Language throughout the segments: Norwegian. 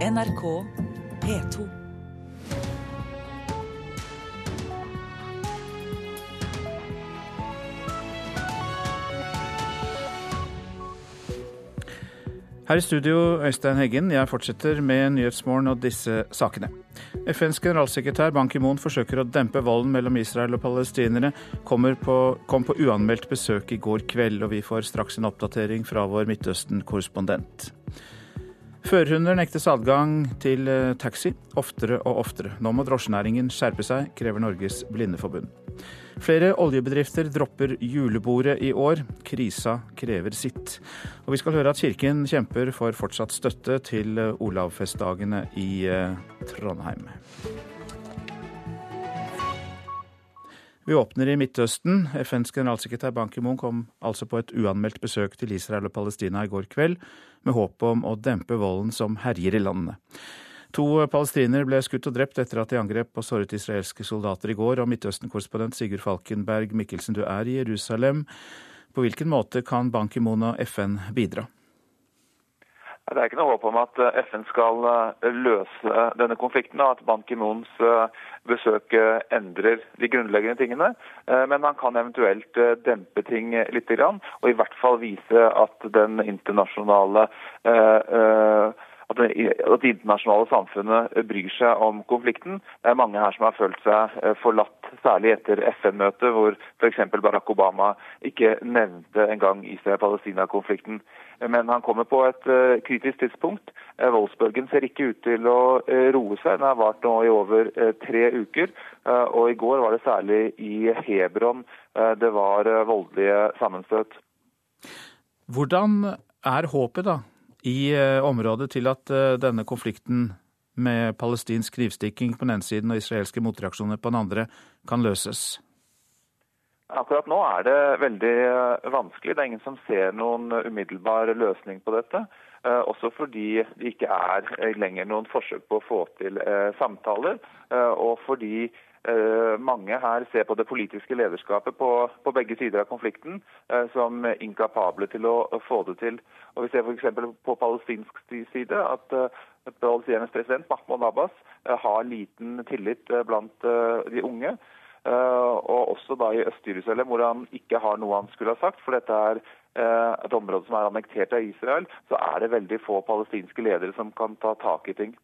NRK P2. Her i studio, Øystein Heggen. Jeg fortsetter med Nyhetsmorgen og disse sakene. FNs generalsekretær Ban Ki-moon forsøker å dempe volden mellom Israel og palestinere. På, kom på uanmeldt besøk i går kveld, og vi får straks en oppdatering fra vår Midtøsten-korrespondent. Førerhunder nektes adgang til eh, taxi oftere og oftere. Nå må drosjenæringen skjerpe seg, krever Norges Blindeforbund. Flere oljebedrifter dropper julebordet i år. Krisa krever sitt. Og vi skal høre at Kirken kjemper for fortsatt støtte til eh, Olavfestdagene i eh, Trondheim. Vi åpner i Midtøsten. FNs generalsekretær Ban Ki-moon kom altså på et uanmeldt besøk til Israel og Palestina i går kveld, med håp om å dempe volden som herjer i landene. To palestinere ble skutt og drept etter at de angrep og såret israelske soldater i går. Og Midtøsten-korrespondent Sigurd Falkenberg Mikkelsen, du er i Jerusalem. På hvilken måte kan Ban Ki-moon og FN bidra? Det er ikke noe håp om at eh, FN skal eh, løse denne konflikten, og at Ban Ki-moons eh, besøk endrer de grunnleggende tingene. Men man kan eventuelt dempe ting litt, og i hvert fall vise at den internasjonale at det, at det, internasjonale samfunnet bryr seg om konflikten. Det er mange her som har følt seg eh, forlatt, særlig etter FN-møtet, hvor f.eks. Barack Obama ikke nevnte engang Israel-Palestina-konflikten. Men han kommer på et uh, kritisk tidspunkt. Voldsbølgen ser ikke ut til å roe seg. Den har vart nå i over tre uker. og i går var det særlig i Hebron det var voldelige sammenstøt. Hvordan er håpet, da? I eh, området til at eh, denne konflikten med palestinsk knivstikking på den ene siden og israelske motreaksjoner på den andre kan løses? Akkurat nå er det veldig eh, vanskelig. Det er ingen som ser noen umiddelbar løsning på dette. Også fordi det ikke er lenger noen forsøk på å få til samtaler. Og fordi mange her ser på det politiske lederskapet på, på begge sider av konflikten eh, som inkapable til å, få det til. Og Vi ser f.eks. på palestinsk side at uh, palestinernes president Mahmoud Abbas har liten tillit blant de unge. og også da i Øst-Jerusalem, hvor han ikke har noe han skulle ha sagt. For dette er et område som er annektert av Israel, så er det veldig få palestinske ledere som kan ta tak i ting.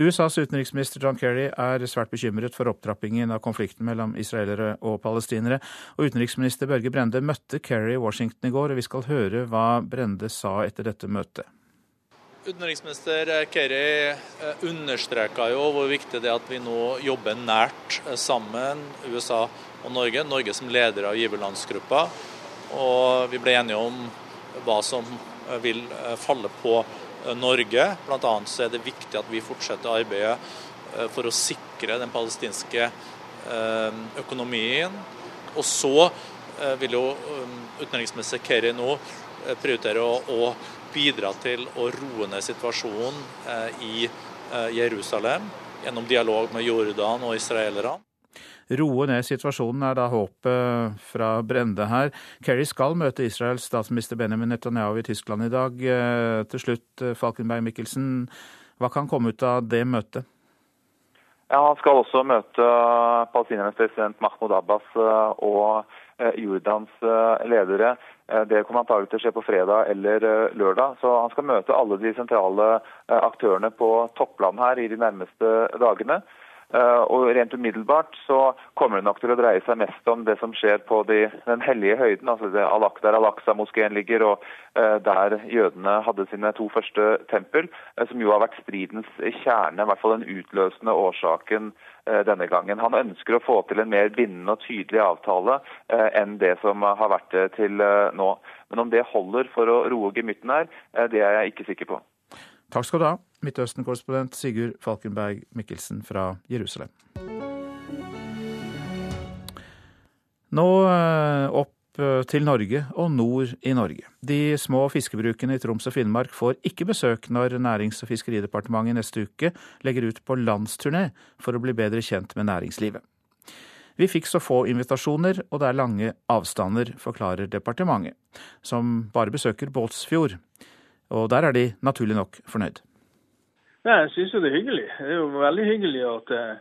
USAs utenriksminister John Kerry er svært bekymret for opptrappingen av konflikten mellom israelere og palestinere. Og utenriksminister Børge Brende møtte Kerry i Washington i går, og vi skal høre hva Brende sa etter dette møtet. Utenriksminister Kerry eh, understreka jo hvor viktig det er at vi nå jobber nært eh, sammen, USA og Norge. Norge som leder av giverlandsgruppa. Og vi ble enige om hva som eh, vil falle på Norge. Bl.a. er det viktig at vi fortsetter arbeidet eh, for å sikre den palestinske eh, økonomien. Og så vil jo utenriksminister Kerry nå prioritere å bidra til å roe ned situasjonen i Jerusalem gjennom dialog med Jordan og israelerne roe ned situasjonen, er da håpet fra Brende her. Kerry skal møte Israels statsminister Benjamin Netanyahu i Tyskland i dag. Eh, til slutt, eh, Falkenberg Mikkelsen, hva kan komme ut av det møtet? Ja, Han skal også møte palestinernes president Mahmoud Abbas eh, og Jordans ledere. Det kommer antagelig til å skje på fredag eller lørdag. Så Han skal møte alle de sentrale aktørene på toppland her i de nærmeste dagene. Eh, og Rent umiddelbart så kommer det nok til å dreie seg mest om det som skjer på de, den hellige høyden, altså der Al-Aqsa-moskeen ligger, og uh, der jødene hadde sine to første tempel, uh, som jo har vært stridens kjerne, i hvert fall den utløsende årsaken denne gangen. Han ønsker å få til en mer bindende og tydelig avtale enn det som har vært til nå. Men om det holder for å roe gemytten her, det er jeg ikke sikker på. Takk skal du ha, Midtøsten-korrespondent Sigurd Falkenberg Mikkelsen fra Jerusalem. Nå eh, opp eh, til Norge og nord i Norge. De små fiskebrukene i Troms og Finnmark får ikke besøk når Nærings- og fiskeridepartementet neste uke legger ut på landsturné for å bli bedre kjent med næringslivet. Vi fikk så få invitasjoner, og det er lange avstander, forklarer departementet, som bare besøker Båtsfjord og der er de naturlig nok fornøyd. Nei, Jeg syns det er hyggelig. Det er jo veldig hyggelig at, eh,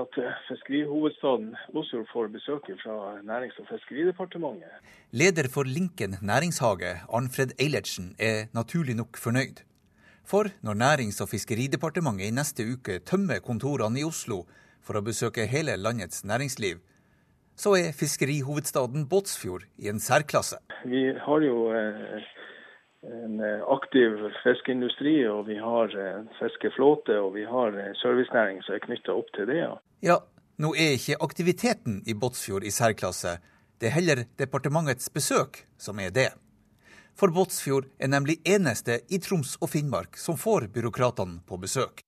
at eh, fiskerihovedstaden Oslo får besøk fra Nærings- og fiskeridepartementet. Leder for Linken næringshage, Arnfred Eilertsen, er naturlig nok fornøyd. For når Nærings- og fiskeridepartementet i neste uke tømmer kontorene i Oslo for å besøke hele landets næringsliv, så er fiskerihovedstaden Båtsfjord i en særklasse. Vi har jo eh, en eh, aktiv fiskeindustri, og vi har en fiskeflåte og vi har en servicenæring som er knytta opp til det. Ja. ja, nå er ikke aktiviteten i Båtsfjord i særklasse, det er heller departementets besøk som er det. For Båtsfjord er nemlig eneste i Troms og Finnmark som får byråkratene på besøk.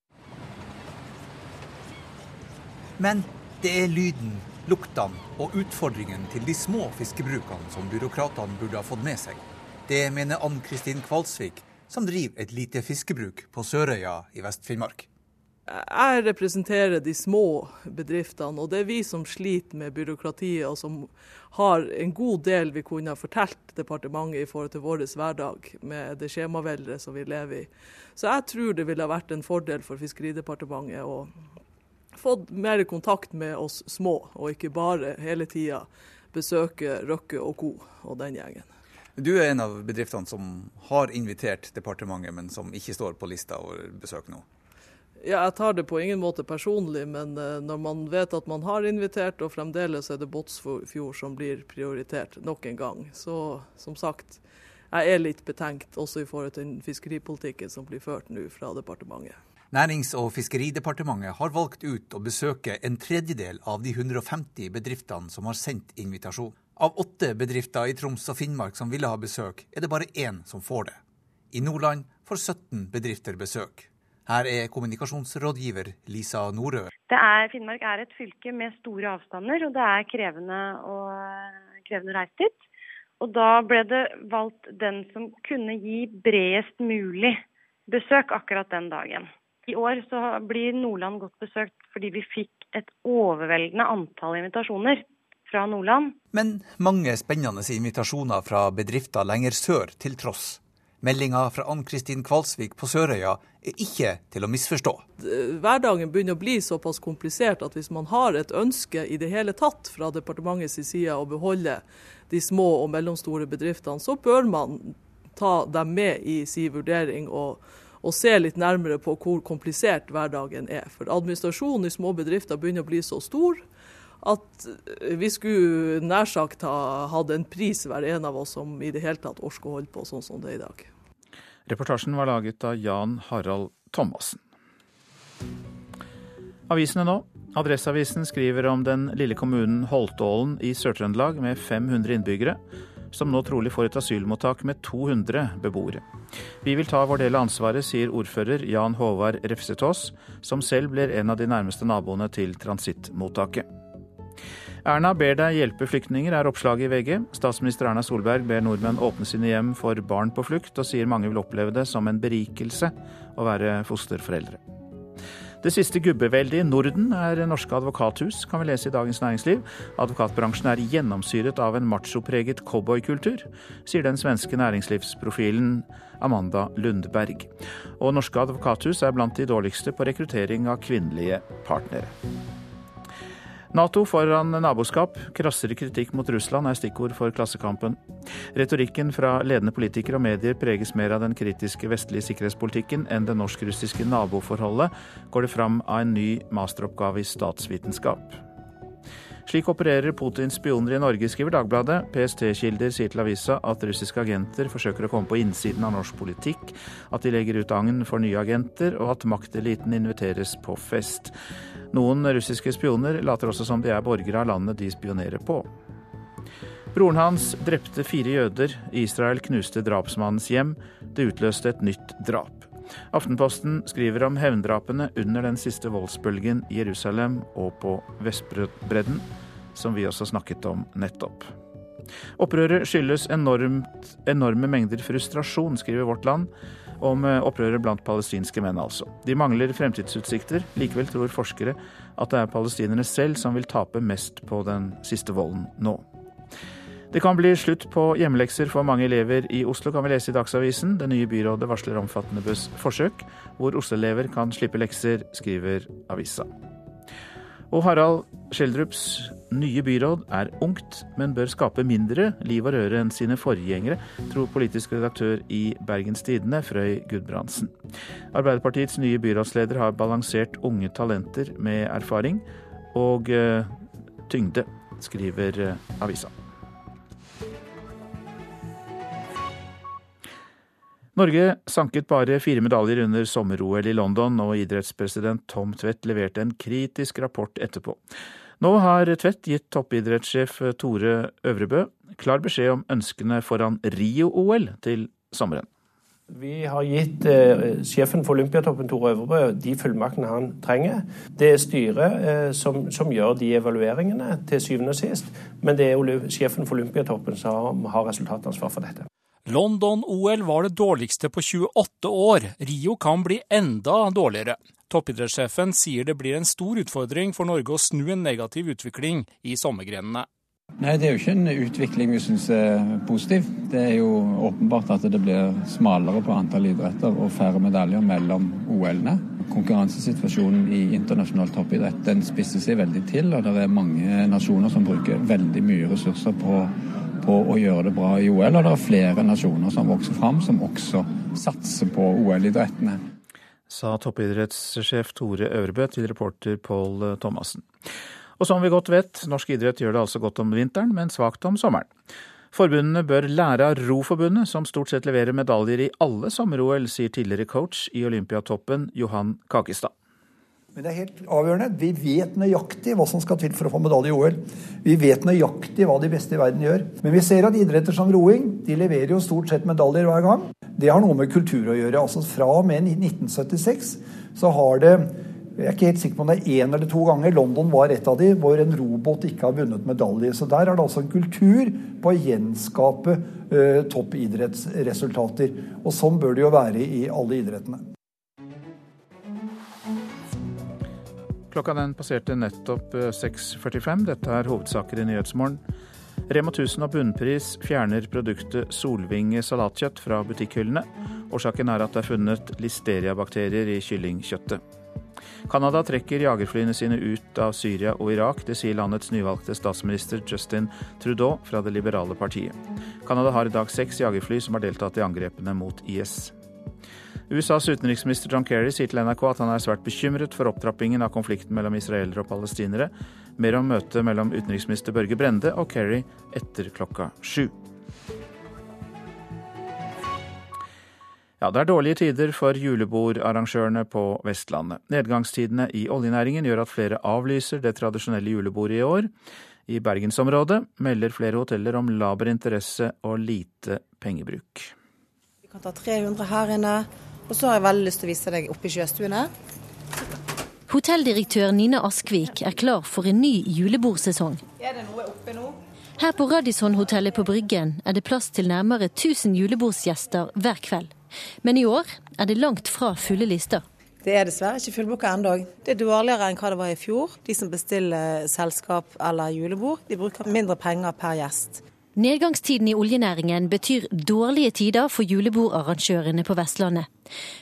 Men det er lyden, luktene og utfordringen til de små fiskebrukene som byråkratene burde ha fått med seg. Det mener Ann Kristin Kvalsvik, som driver et lite fiskebruk på Sørøya i Vest-Finnmark. Jeg representerer de små bedriftene, og det er vi som sliter med byråkratiet, og som har en god del vi kunne ha fortalt departementet i forhold til vår hverdag, med det skjemaveldet som vi lever i. Så jeg tror det ville ha vært en fordel for Fiskeridepartementet å få mer kontakt med oss små, og ikke bare hele tida besøke Røkke og co. og den gjengen. Du er en av bedriftene som har invitert departementet, men som ikke står på lista over besøk nå. Ja, jeg tar det på ingen måte personlig, men eh, når man vet at man har invitert, og fremdeles er det Båtsfjord som blir prioritert nok en gang, så som sagt, jeg er litt betenkt også i forhold til den fiskeripolitikken som blir ført nå fra departementet. Nærings- og fiskeridepartementet har valgt ut å besøke en tredjedel av de 150 bedriftene som har sendt invitasjon. Av åtte bedrifter i Troms og Finnmark som ville ha besøk, er det bare én som får det. I Nordland får 17 bedrifter besøk. Her er kommunikasjonsrådgiver Lisa Norø. Er, Finnmark er et fylke med store avstander, og det er krevende å, krevende å reise dit. Og da ble det valgt den som kunne gi bredest mulig besøk akkurat den dagen. I år så blir Nordland godt besøkt fordi vi fikk et overveldende antall invitasjoner fra Nordland. Men mange spennende invitasjoner fra bedrifter lenger sør til tross. Meldinga fra Ann-Kristin Kvalsvik på Sørøya er ikke til å misforstå. Hverdagen begynner å bli såpass komplisert at hvis man har et ønske i det hele tatt fra departementets side å beholde de små og mellomstore bedriftene, så bør man ta dem med i sin vurdering og, og se litt nærmere på hvor komplisert hverdagen er. For administrasjonen i små bedrifter begynner å bli så stor at vi skulle nær sagt ha hatt en pris hver en av oss som i det hele tatt orker å holde på sånn som det er i dag. Reportasjen var laget av Jan Harald Thomassen. Avisene nå. Adresseavisen skriver om den lille kommunen Holtålen i Sør-Trøndelag med 500 innbyggere, som nå trolig får et asylmottak med 200 beboere. Vi vil ta vår del av ansvaret, sier ordfører Jan Håvard Refsetås, som selv blir en av de nærmeste naboene til transittmottaket. Erna ber deg hjelpe flyktninger, er oppslaget i VG. Statsminister Erna Solberg ber nordmenn åpne sine hjem for barn på flukt, og sier mange vil oppleve det som en berikelse å være fosterforeldre. Det siste gubbeveldet i Norden er norske advokathus, kan vi lese i Dagens Næringsliv. Advokatbransjen er gjennomsyret av en machopreget cowboykultur, sier den svenske næringslivsprofilen Amanda Lundberg. Og norske advokathus er blant de dårligste på rekruttering av kvinnelige partnere. Nato foran naboskap. Krassere kritikk mot Russland er stikkord for Klassekampen. Retorikken fra ledende politikere og medier preges mer av den kritiske vestlige sikkerhetspolitikken enn det norsk-russiske naboforholdet, går det fram av en ny masteroppgave i statsvitenskap. Slik opererer Putins spioner i Norge, skriver Dagbladet. PST-kilder sier til avisa at russiske agenter forsøker å komme på innsiden av norsk politikk, at de legger ut agn for nye agenter, og at makteliten inviteres på fest. Noen russiske spioner later også som de er borgere av landet de spionerer på. Broren hans drepte fire jøder. Israel knuste drapsmannens hjem. Det utløste et nytt drap. Aftenposten skriver om hevndrapene under den siste voldsbølgen i Jerusalem og på Vestbredden, som vi også snakket om nettopp. Opprøret skyldes enormt, enorme mengder frustrasjon, skriver Vårt Land om eh, opprøret blant palestinske menn, altså. De mangler fremtidsutsikter. Likevel tror forskere at det er palestinerne selv som vil tape mest på den siste volden nå. Det kan bli slutt på hjemmelekser for mange elever i Oslo, kan vi lese i Dagsavisen. Det nye byrådet varsler omfattende forsøk, hvor Oslo-elever kan slippe lekser, skriver avisa. Og Harald Schjelderups nye byråd er ungt, men bør skape mindre liv og røre enn sine forgjengere, tror politisk redaktør i Bergens Tidende, Frøy Gudbrandsen. Arbeiderpartiets nye byrådsleder har balansert unge talenter med erfaring og uh, tyngde, skriver uh, avisa. Norge sanket bare fire medaljer under sommer-OL i London, og idrettspresident Tom Tvedt leverte en kritisk rapport etterpå. Nå har Tvedt gitt toppidrettssjef Tore Øvrebø klar beskjed om ønskene foran Rio-OL til sommeren. Vi har gitt eh, sjefen for Olympiatoppen, Tore Øvrebø, de fullmaktene han trenger. Det er styret eh, som, som, gjør de evalueringene til syvende og sist, men det er sjefen for Olympiatoppen som har resultatansvar for dette. London-OL var det dårligste på 28 år. Rio kan bli enda dårligere. Toppidrettssjefen sier det blir en stor utfordring for Norge å snu en negativ utvikling i sommergrenene. Nei, Det er jo ikke en utvikling vi syns er positiv. Det er jo åpenbart at det blir smalere på antall idretter og færre medaljer mellom OL-ene. Konkurransesituasjonen i internasjonal toppidrett den spisser seg veldig til, og det er mange nasjoner som bruker veldig mye ressurser på på å gjøre det bra i OL, og det er flere nasjoner som vokser fram, som også satser på OL-idrettene. Sa toppidrettssjef Tore Øvrebø til reporter Pål Thomassen. Og som vi godt vet, norsk idrett gjør det altså godt om vinteren, men svakt om sommeren. Forbundene bør lære av Roforbundet, som stort sett leverer medaljer i alle sommer-OL, sier tidligere coach i Olympiatoppen Johan Kakestad. Men det er helt avgjørende. Vi vet nøyaktig hva som skal til for å få medalje i OL. Vi vet nøyaktig hva de beste i verden gjør. Men vi ser at idretter som roing de leverer jo stort sett medaljer hver gang. Det har noe med kultur å gjøre. Altså Fra og med 1976 så har det jeg er ikke helt sikker på om det er én eller to ganger. London var et av de hvor en robåt ikke har vunnet medalje. Så der er det altså en kultur på å gjenskape uh, toppidrettsresultater. Og sånn bør det jo være i alle idrettene. Klokka den passerte nettopp 6.45. Eh, Dette er hovedsaker i Nyhetsmorgen. Rema 1000 og Bunnpris fjerner produktet Solvinge salatkjøtt fra butikkhyllene. Årsaken er at det er funnet listeriabakterier i kyllingkjøttet. Canada trekker jagerflyene sine ut av Syria og Irak. Det sier landets nyvalgte statsminister Justin Trudeau fra det liberale partiet. Canada har i dag seks jagerfly som har deltatt i angrepene mot IS. USAs utenriksminister John Kerry sier til NRK at han er svært bekymret for opptrappingen av konflikten mellom israelere og palestinere. Mer om møtet mellom utenriksminister Børge Brende og Kerry etter klokka sju. Ja, Det er dårlige tider for julebordarrangørene på Vestlandet. Nedgangstidene i oljenæringen gjør at flere avlyser det tradisjonelle julebordet i år. I bergensområdet melder flere hoteller om laber interesse og lite pengebruk. Vi kan ta 300 her inne, og så har jeg veldig lyst til å vise deg oppe i sjøstuene. Hotelldirektør Nina Askvik er klar for en ny julebordsesong. Er det noe oppe nå? Her på Radisson-hotellet på Bryggen er det plass til nærmere 1000 julebordsgjester hver kveld. Men i år er det langt fra fulle lister. Det er dessverre ikke fullbooka ennå. Det er dårligere enn hva det var i fjor. De som bestiller selskap eller julebord, de bruker mindre penger per gjest. Nedgangstiden i oljenæringen betyr dårlige tider for julebordarrangørene på Vestlandet.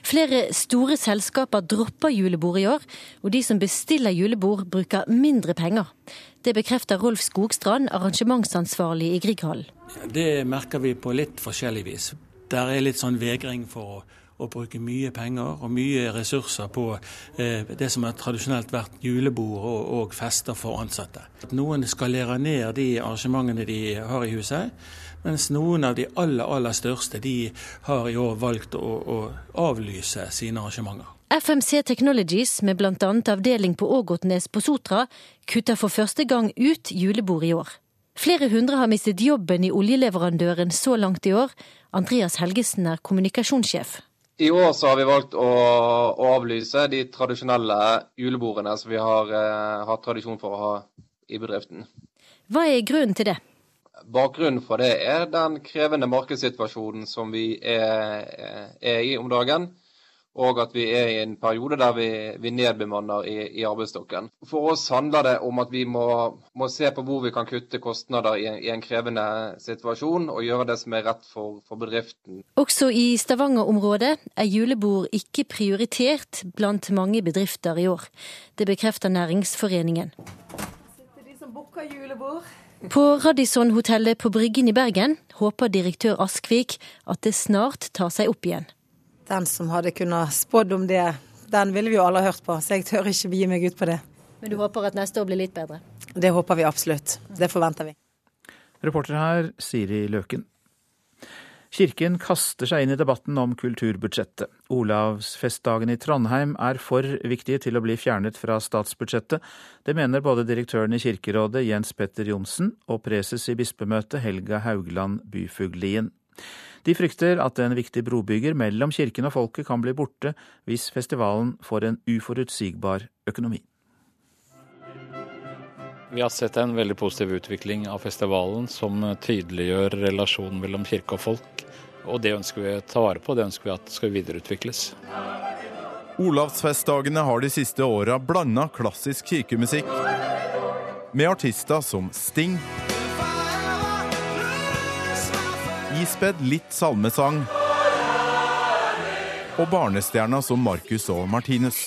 Flere store selskaper dropper julebord i år, og de som bestiller julebord bruker mindre penger. Det bekrefter Rolf Skogstrand, arrangementsansvarlig i Grieghallen. Det merker vi på litt forskjellig vis. Der er litt sånn vegring for å å bruke mye penger og mye ressurser på eh, det som har tradisjonelt vært julebord og, og, fester for ansatte. Noen skalerer ned de arrangementene de har i huset, mens noen av de aller, aller største de har i år valgt å, å avlyse sine arrangementer. FMC Technologies, med bl.a. avdeling på Ågotnes på Sotra, kutter for første gang ut julebord i år. Flere hundre har mistet jobben i oljeleverandøren så langt i år. Andreas Helgesen er kommunikasjonssjef. I år så har vi valgt å, å avlyse de tradisjonelle julebordene som vi har eh, hatt tradisjon for å ha i bedriften. Hva er grunnen til det? Bakgrunnen for det er den krevende markedssituasjonen som vi er, er i om dagen. Og at vi er i en periode der vi, vi nedbemanner i, i, arbeidsstokken. For oss handler det om at vi må, må se på hvor vi kan kutte kostnader i, i, en krevende situasjon, og gjøre det som er rett for, for bedriften. Også i Stavanger-området er julebord ikke prioritert blant mange bedrifter i år. Det bekrefter Næringsforeningen. De som julebord. På Radisson-hotellet på Bryggen i Bergen håper direktør Askvik at det snart tar seg opp igjen. Den som hadde kunnet spådd om det, den ville vi jo alle hørt på, så jeg tør ikke gi meg ut på det. Men du håper at neste år blir litt bedre? Det håper vi absolutt. Det forventer vi. Reporter her, Siri Løken. Kirken kaster seg inn i debatten om kulturbudsjettet. Olavsfestdagen i Trondheim er for viktige til å bli fjernet fra statsbudsjettet. Det mener både direktøren i Kirkerådet Jens Petter Johnsen og preses i bispemøtet Helga Haugland Byfuglien. De frykter at en viktig brobygger mellom kirken og folket kan bli borte hvis festivalen får en uforutsigbar økonomi. Vi har sett en veldig positiv utvikling av festivalen som tydeliggjør relasjonen mellom kirke og folk. Og det ønsker vi å ta vare på, det ønsker vi at skal videreutvikles. Olavsfestdagene har de siste åra blanda klassisk kirkemusikk med artister som Sting Ispedd litt salmesang og barnestjerna som Marcus og Martinus.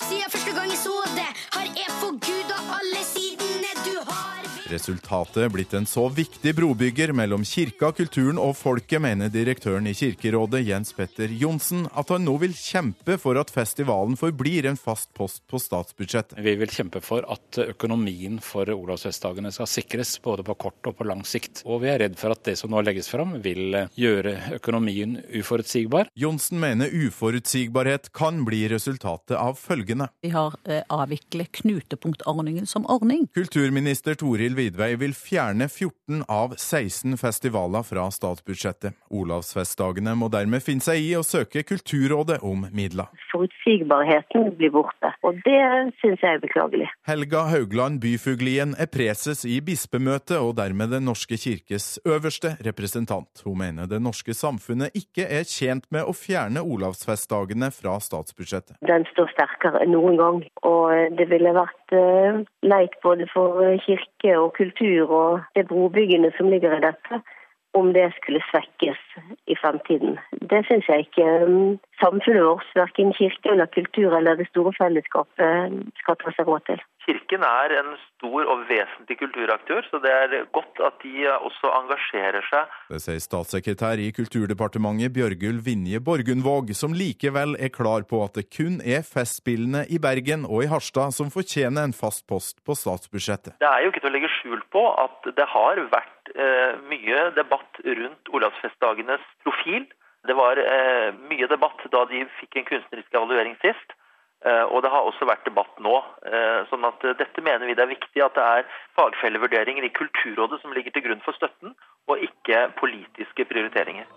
Resultatet blitt en så viktig brobygger mellom kirka, kulturen og folket, mener direktøren i Kirkerådet Jens Petter Johnsen, at han nå vil kjempe for at festivalen forblir en fast post på statsbudsjettet. Vi vil kjempe for at økonomien for Olavsfestdagene skal sikres, både på kort og på lang sikt. Og vi er redd for at det som nå legges fram, vil gjøre økonomien uforutsigbar. Johnsen mener uforutsigbarhet kan bli resultatet av følgende. Vi har eh, avviklet knutepunktordningen som ordning. Kulturminister Toril Vidvei vil fjerne 14 av 16 festivaler fra statsbudsjettet. Olavsfestdagene må dermed finne seg i å søke Kulturrådet om midler. Forutsigbarheten blir borte, og det syns jeg er beklagelig. Helga Haugland Byfuglien er preses i bispemøtet og dermed Den norske kirkes øverste representant. Hun mener det norske samfunnet ikke er tjent med å fjerne olavsfestdagene fra statsbudsjettet. Den står sterkere enn noen gang, og det ville vært leit både for kirke og kultur og det brobyggene som ligger i dette, om det skulle svekkes i fremtiden. Det syns jeg ikke um, samfunnet vårt, verken kirke eller kultur eller det store fellesskapet, skal ta seg råd til. Kirken er en stor og vesentlig kulturaktør, så det er godt at de også engasjerer seg. Det sier statssekretær i Kulturdepartementet Bjørgulv Vinje Borgundvåg, som likevel er klar på at det kun er Festspillene i Bergen og i Harstad som fortjener en fast post på statsbudsjettet. Det er jo ikke til å legge skjul på at det har vært eh, mye debatt rundt Olavsfestdagenes profil. Det var eh, mye debatt da de fikk en kunstnerisk evaluering sist. Eh, og det har også vært debatt nå. Eh, sånn at eh, dette mener vi det er viktig at det er fagfellevurderinger i Kulturrådet som ligger til grunn for støtten, og ikke politiske prioriteringer.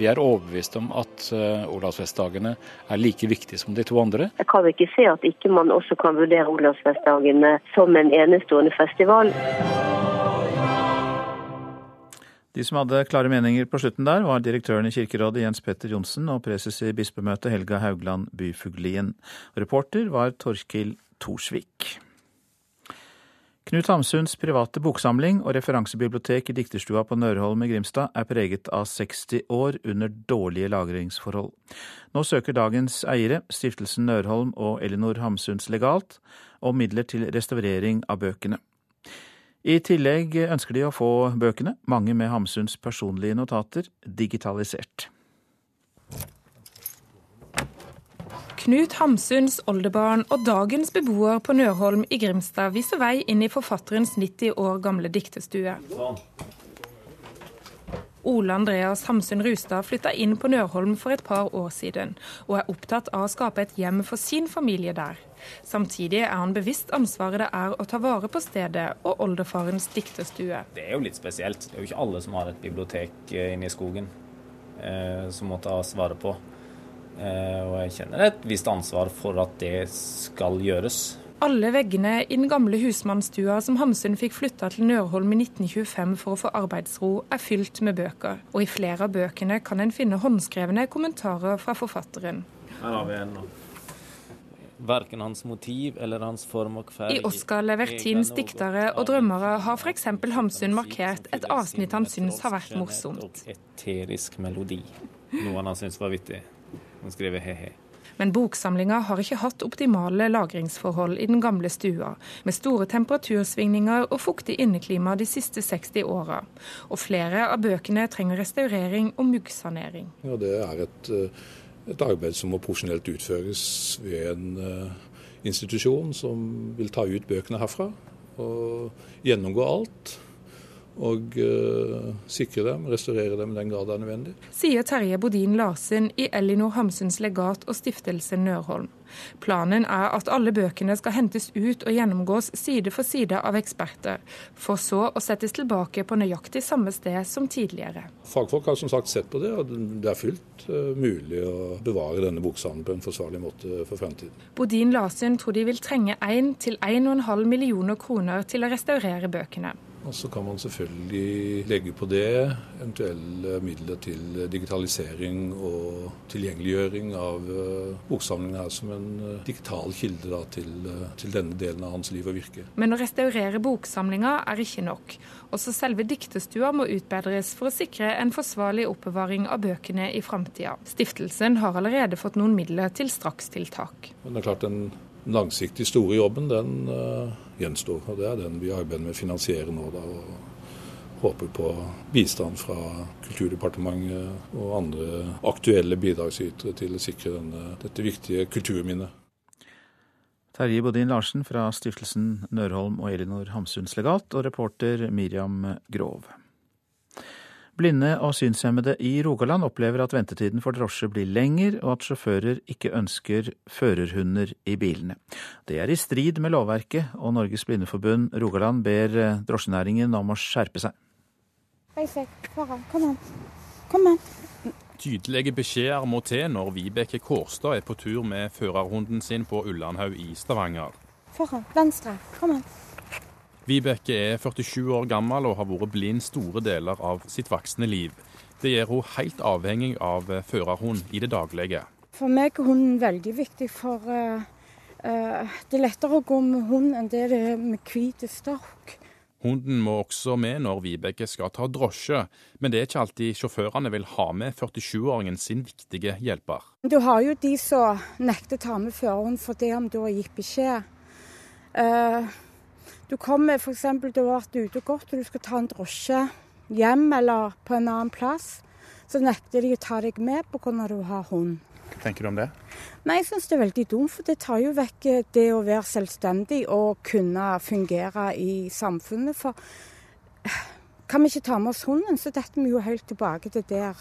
Vi er overbevist om at Olavsfestdagene er like viktige som de to andre. Jeg kan ikke se at ikke man også kan vurdere Olavsfestdagene som en enestående festival. De som hadde klare meninger på slutten der, var direktøren i Kirkerådet Jens Petter Johnsen og preses i bispemøtet Helga Haugland Byfuglien. Reporter var Torkil Torsvik. Knut Hamsuns private boksamling og referansebibliotek i Dikterstua på Nørholm i Grimstad er preget av 60 år under dårlige lagringsforhold. Nå søker dagens eiere, Stiftelsen Nørholm og Elinor Hamsuns legalt, om midler til restaurering av bøkene. I tillegg ønsker de å få bøkene, mange med Hamsuns personlige notater, digitalisert. Knut Hamsuns oldebarn og dagens beboer på Nørholm i Grimstad viser vei inn i forfatterens 90 år gamle diktestue. Ole Andreas Hamsun Rustad flytta inn på Nørholm for et par år siden, og er opptatt av å skape et hjem for sin familie der. Samtidig er han bevisst ansvaret det er å ta vare på stedet og oldefarens dikterstue. Det er jo litt spesielt. Det er jo ikke alle som har et bibliotek eh, inne i skogen eh, som må tas vare på. Eh, og jeg kjenner et visst ansvar for at det skal gjøres. Alle veggene i den gamle husmannsstua som Hamsun fikk flytta til Nørholm i 1925 for å få arbeidsro, er fylt med bøker. Og i flere av bøkene kan en finne håndskrevne kommentarer fra forfatteren. Her har vi en Verken hans motiv eller hans form og farge I Oscar Levertins diktere og drømmere har f.eks. Hamsun markert et avsnitt han syns har vært morsomt. Eterisk melodi. Noe han syns var vittig. Han skriver he-he. Men boksamlinga har ikke hatt optimale lagringsforhold i den gamle stua, med store temperatursvingninger og fuktig inneklima de siste 60 åra. Og flere av bøkene trenger restaurering og muggsanering. Ja, det er et et arbeid som må profesjonelt utføres ved en uh, institusjon som vil ta ut bøkene herfra og gjennomgå alt. Og uh, sikre dem, restaurere dem i den grad det er nødvendig. Sier Terje Bodin Larsen i Elinor Hamsuns legat og stiftelse Nørholm. Planen er at alle bøkene skal hentes ut og gjennomgås side for side av eksperter, for så å settes tilbake på nøyaktig samme sted som tidligere. Fagfolk har som sagt sett på det, og det er fullt uh, mulig å bevare denne boksamlingen på en forsvarlig måte for fremtiden. Bodin Larsen tror de vil trenge 1 til 1,5 millioner kroner til å restaurere bøkene. Og så kan man selvfølgelig legge på det eventuelle midler til digitalisering og tilgjengeliggjøring av eh, boksamlingen her som en eh, digital kilde da, til, eh, til, denne delen av hans liv og virke. Men å restaurere boksamlinga er ikke nok. Også selve diktestua må utbedres for å sikre en forsvarlig oppbevaring av bøkene i framtida. Stiftelsen har allerede fått noen midler til strakstiltak. Men det er klart den langsiktig store jobben, den uh, gjenstår. Og det er den vi arbeider med å finansiere nå. Da, og håper på bistand fra Kulturdepartementet og andre aktuelle bidragsytere til å sikre denne, dette viktige kulturminnet. Terje Bodin Larsen fra stiftelsen Nørholm og Elinor Hamsuns legat, og reporter Miriam Grov. Blinde og synshemmede i Rogaland opplever at ventetiden for drosje blir lenger, og at sjåfører ikke ønsker førerhunder i bilene. Det er i strid med lovverket, og Norges Blindeforbund Rogaland ber eh, drosjenæringen om å skjerpe seg. Kom Tydelige beskjeder må til når Vibeke Kårstad er på tur med førerhunden sin på Ullandhaug i Stavanger. Foran. Venstre. Kom an. Vibeke er 47 år gammel og har vært blind store deler av sitt voksne liv. Det gjør hun helt avhengig av førerhund i det daglige. For meg er hunden veldig viktig, for uh, uh, det er lettere å gå med hund enn det er med hvit stokk. Hunden må også med når Vibeke skal ta drosje, men det er ikke alltid sjåførene vil ha med 47-åringen sin viktige hjelper. Du har jo de som nekter å ta med førerhund fordi om du har gitt beskjed. Uh, du kommer f.eks. du har vært ute og gått og du skal ta en drosje hjem eller på en annen plass. Så nekter de å ta deg med pga. hvordan du har hund. Hva tenker du om det? Nei, Jeg syns det er veldig dumt, for det tar jo vekk det å være selvstendig og kunne fungere i samfunnet. For kan vi ikke ta med oss hunden, så detter vi jo helt tilbake til der.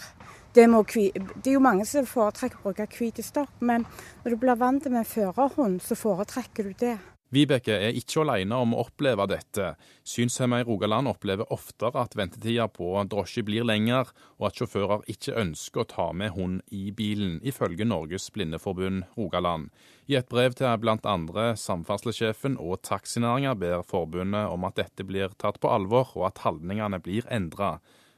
Det, det er jo mange som foretrekker å bruke hvit stokk, men når du blir vant med førerhund, så foretrekker du det. Vibeke er ikke alene om å oppleve dette. Synshemma i Rogaland opplever oftere at ventetida på drosje blir lengre, og at sjåfører ikke ønsker å ta med hund i bilen, ifølge Norges Blindeforbund Rogaland. I et brev til bl.a. samferdselssjefen og taxinæringa ber forbundet om at dette blir tatt på alvor, og at holdningene blir endra.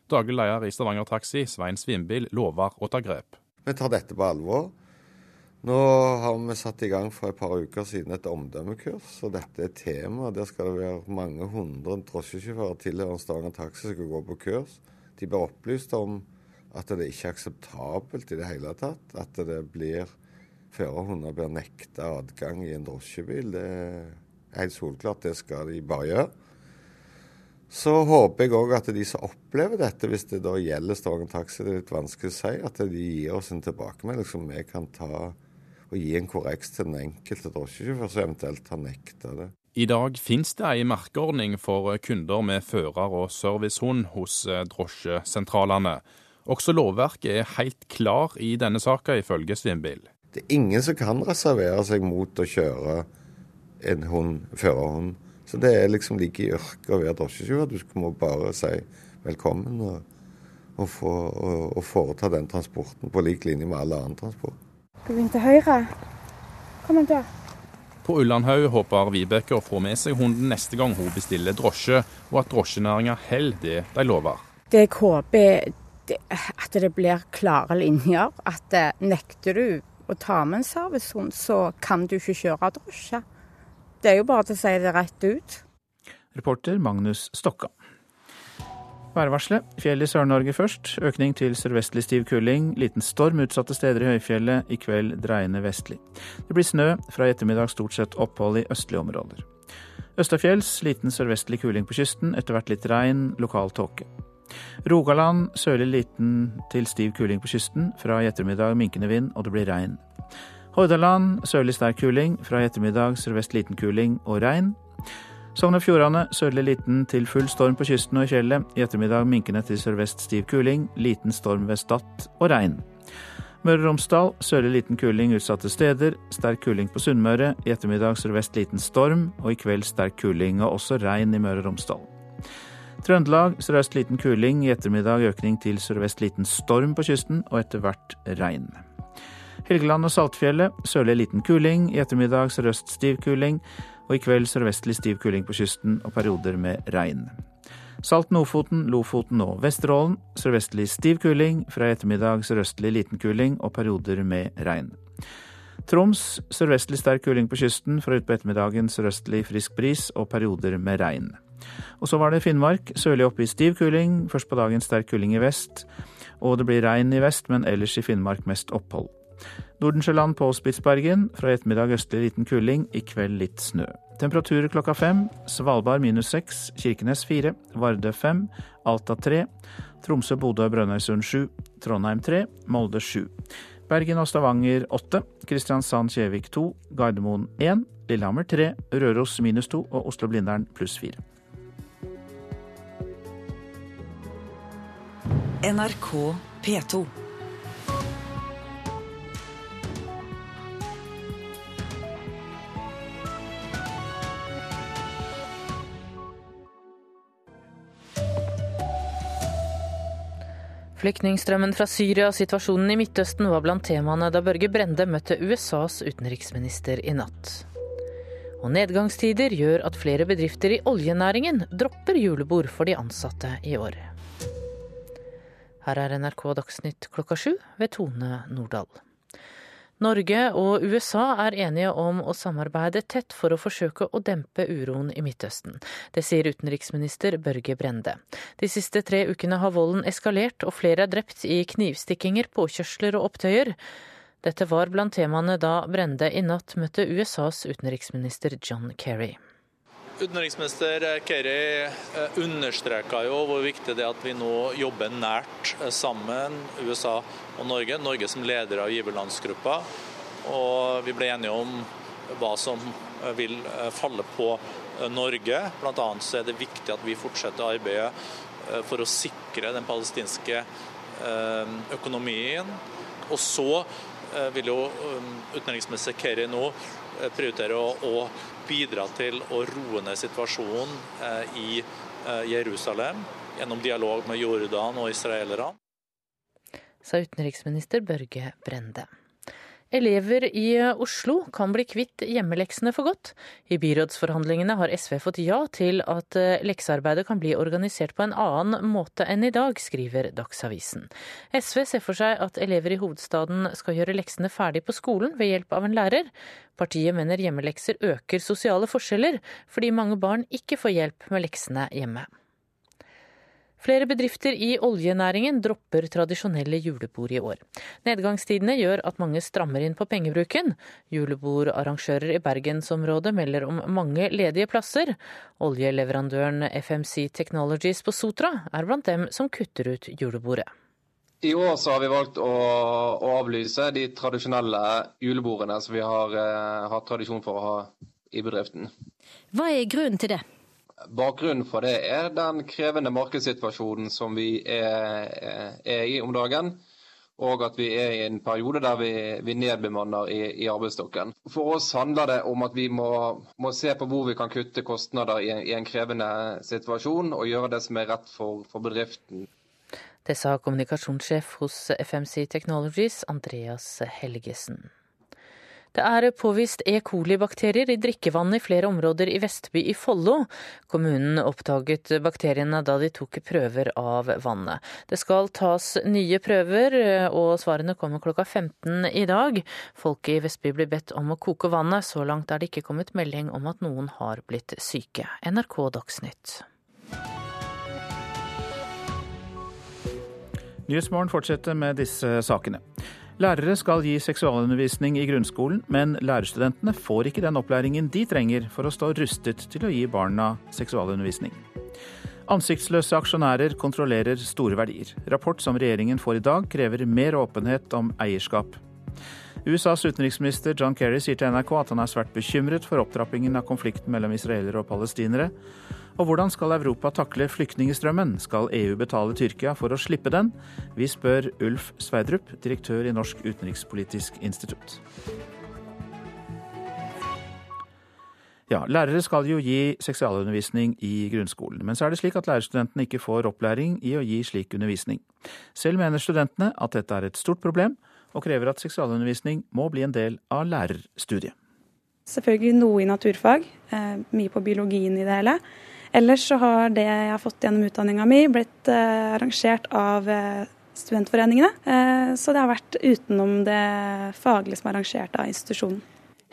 Daglig leder i Stavanger Taxi, Svein Svimbil, lover å ta grep. Vi tar dette på alvor. Nå har vi satt i gang for et par uker siden et omdømmekurs, og dette er tema. Der skal det være mange hundre drosjesjåfører tilhørende Stavanger Taxi som skal gå på kurs. De blir opplyst om at det ikke er akseptabelt i det hele tatt. At det blir førerhunder blir nekta adgang i en drosjebil. Det er helt solklart, det skal de bare gjøre. Så håper jeg òg at de som opplever dette, hvis det da gjelder Stavanger Taxi, det er litt vanskelig å si, at de gir oss en tilbakemelding som vi kan ta og gi en korreks til den enkelte drosjesjåfør som eventuelt har nekta det. I dag finnes det ei merkeordning for kunder med fører- og servicehund hos eh, drosjesentralene. Også lovverket er helt klar i denne saka, ifølge Svimbil. Det er ingen som kan reservere seg mot å kjøre en hund, førerhund. Så det er liksom like i yrket å være drosjesjåfør. Du må bare si velkommen og, og, få, og, og foreta den transporten på lik linje med alle annen transport. Skal vi inn til høyre? Kom igjen, da. På Ullandhaug håper Vibeke å få med seg hunden neste gang hun bestiller drosje, og at drosjenæringa holder det de lover. Det jeg håper at det blir klare linjer. At eh, nekter du å ta med en servicehund, så kan du ikke kjøre drosje. Det er jo bare til å si det rett ut. Reporter Magnus Stokka. Værvarselet. Fjell i Sør-Norge først. Økning til sørvestlig stiv kuling. Liten storm utsatte steder i høyfjellet. I kveld dreiende vestlig. Det blir snø. Fra i ettermiddag stort sett opphold i østlige områder. Østafjells liten sørvestlig kuling på kysten. Etter hvert litt regn. Lokal tåke. Rogaland sørlig liten til stiv kuling på kysten. Fra i ettermiddag minkende vind, og det blir regn. Hordaland sørlig sterk kuling. Fra i ettermiddag sørvest liten kuling og regn. Sogn og Fjordane sørlig liten til full storm på kysten og i fjellet. I ettermiddag minkende til sørvest stiv kuling. Liten storm ved Stad og regn. Møre og Romsdal sørlig liten kuling utsatte steder. Sterk kuling på Sunnmøre. I ettermiddag sørvest liten storm, og i kveld sterk kuling og også regn i Møre og Romsdal. Trøndelag sørøst liten kuling, i ettermiddag økning til sørvest liten storm på kysten og etter hvert regn. Helgeland og Saltfjellet sørlig liten kuling, i ettermiddag sørøst stiv kuling og i kveld sørvestlig stiv kuling på kysten og perioder med regn. Salten-Ofoten, Lofoten og Vesterålen sørvestlig stiv kuling, fra i ettermiddag sørøstlig liten kuling og perioder med regn. Troms sørvestlig sterk kuling på kysten, fra utpå ettermiddagen sørøstlig frisk bris og perioder med regn. Og så var det Finnmark, sørlig oppe i stiv kuling, først på dagen sterk kuling i vest, og det blir regn i vest, men ellers i Finnmark mest opphold. Nordensjøland på Spitsbergen. Fra i ettermiddag østlig liten kuling, i kveld litt snø. Temperaturer klokka fem. Svalbard minus seks, Kirkenes fire, Vardø fem, Alta tre, Tromsø, Bodø, Brønnøysund sju, Trondheim tre, Molde sju. Bergen og Stavanger åtte, Kristiansand, Kjevik to, Gardermoen én, Lillehammer tre, Røros minus to og Oslo-Blindern pluss fire. NRK P2. Flyktningstrømmen fra Syria og situasjonen i Midtøsten var blant temaene da Børge Brende møtte USAs utenriksminister i natt. Og nedgangstider gjør at flere bedrifter i oljenæringen dropper julebord for de ansatte i år. Her er NRK Dagsnytt klokka sju ved Tone Nordahl. Norge og USA er enige om å samarbeide tett for å forsøke å dempe uroen i Midtøsten. Det sier utenriksminister Børge Brende. De siste tre ukene har volden eskalert, og flere er drept i knivstikkinger, påkjørsler og opptøyer. Dette var blant temaene da Brende i natt møtte USAs utenriksminister John Kerry. Utenriksminister Kerry understreka jo hvor viktig det er at vi nå jobber nært sammen, USA og Norge. Norge som leder av giverlandsgruppa. Og vi ble enige om hva som vil falle på Norge. Bl.a. så er det viktig at vi fortsetter arbeidet for å sikre den palestinske økonomien. Og så vil jo utenriksminister Kerry nå prioritere å bidra til å roe ned situasjonen i Jerusalem gjennom dialog med Jordan og israelerne. Sa utenriksminister Børge Brende. Elever i Oslo kan bli kvitt hjemmeleksene for godt. I byrådsforhandlingene har SV fått ja til at leksearbeidet kan bli organisert på en annen måte enn i dag, skriver Dagsavisen. SV ser for seg at elever i hovedstaden skal gjøre leksene ferdig på skolen ved hjelp av en lærer. Partiet mener hjemmelekser øker sosiale forskjeller, fordi mange barn ikke får hjelp med leksene hjemme. Flere bedrifter i oljenæringen dropper tradisjonelle julebord i år. Nedgangstidene gjør at mange strammer inn på pengebruken. Julebordarrangører i bergensområdet melder om mange ledige plasser. Oljeleverandøren FMC Technologies på Sotra er blant dem som kutter ut julebordet. I år så har vi valgt å, å avlyse de tradisjonelle julebordene som vi har eh, hatt tradisjon for å ha i bedriften. Hva er grunnen til det? Bakgrunnen for det er den krevende markedssituasjonen som vi er, er, i om dagen. Og at vi er i en periode der vi, vi nedbemanner i, i, arbeidsstokken. For oss handler det om at vi må, må se på hvor vi kan kutte kostnader i i en, krevende situasjon, og gjøre det som er rett for, for bedriften. Det sa kommunikasjonssjef hos FMC Technologies, Andreas Helgesen. Det er påvist E. coli-bakterier i drikkevannet i flere områder i Vestby i Follo. Kommunen oppdaget bakteriene da de tok prøver av vannet. Det skal tas nye prøver, og svarene kommer klokka 15 i dag. Folk i Vestby blir bedt om å koke vannet. Så langt er det ikke kommet melding om at noen har blitt syke. NRK Dagsnytt. Nyhetsmorgen fortsetter med disse sakene. Lærere skal gi seksualundervisning i grunnskolen, men lærerstudentene får ikke den opplæringen de trenger for å stå rustet til å gi barna seksualundervisning. Ansiktsløse aksjonærer kontrollerer store verdier. Rapport som regjeringen får i dag, krever mer åpenhet om eierskap. USAs utenriksminister John Kerry sier til NRK at han er svært bekymret for opptrappingen av konflikten mellom israelere og palestinere. Og hvordan skal Europa takle flyktningstrømmen? Skal EU betale Tyrkia for å slippe den? Vi spør Ulf Sverdrup, direktør i Norsk utenrikspolitisk institutt. Ja, Lærere skal jo gi seksualundervisning i grunnskolen, men så er det slik at lærerstudentene ikke får opplæring i å gi slik undervisning. Selv mener studentene at dette er et stort problem, og krever at seksualundervisning må bli en del av lærerstudiet. Selvfølgelig noe i naturfag, eh, mye på biologien i det hele. Ellers så har det jeg har fått gjennom utdanninga mi, blitt eh, arrangert av eh, studentforeningene. Eh, så det har vært utenom det faglige som er arrangert av institusjonen.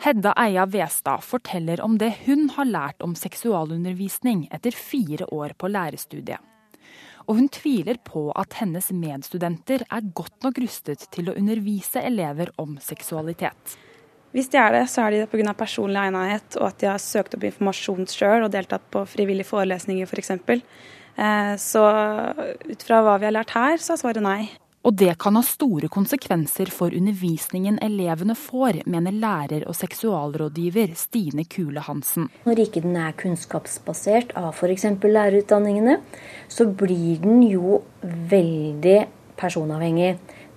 Hedda Eia Westad forteller om det hun har lært om seksualundervisning etter fire år på lærerstudiet. Og hun tviler på at hennes medstudenter er godt nok rustet til å undervise elever om seksualitet. Hvis de er det, så er de det pga. personlig egnethet og at de har søkt opp informasjon sjøl og deltatt på frivillige forelesninger f.eks. For eh, så ut fra hva vi har lært her, så er svaret nei. Og det kan ha store konsekvenser for undervisningen elevene får, mener lærer og seksualrådgiver Stine Kule Hansen. Når ikke den er kunnskapsbasert av f.eks. lærerutdanningene, så blir den jo veldig personavhengig.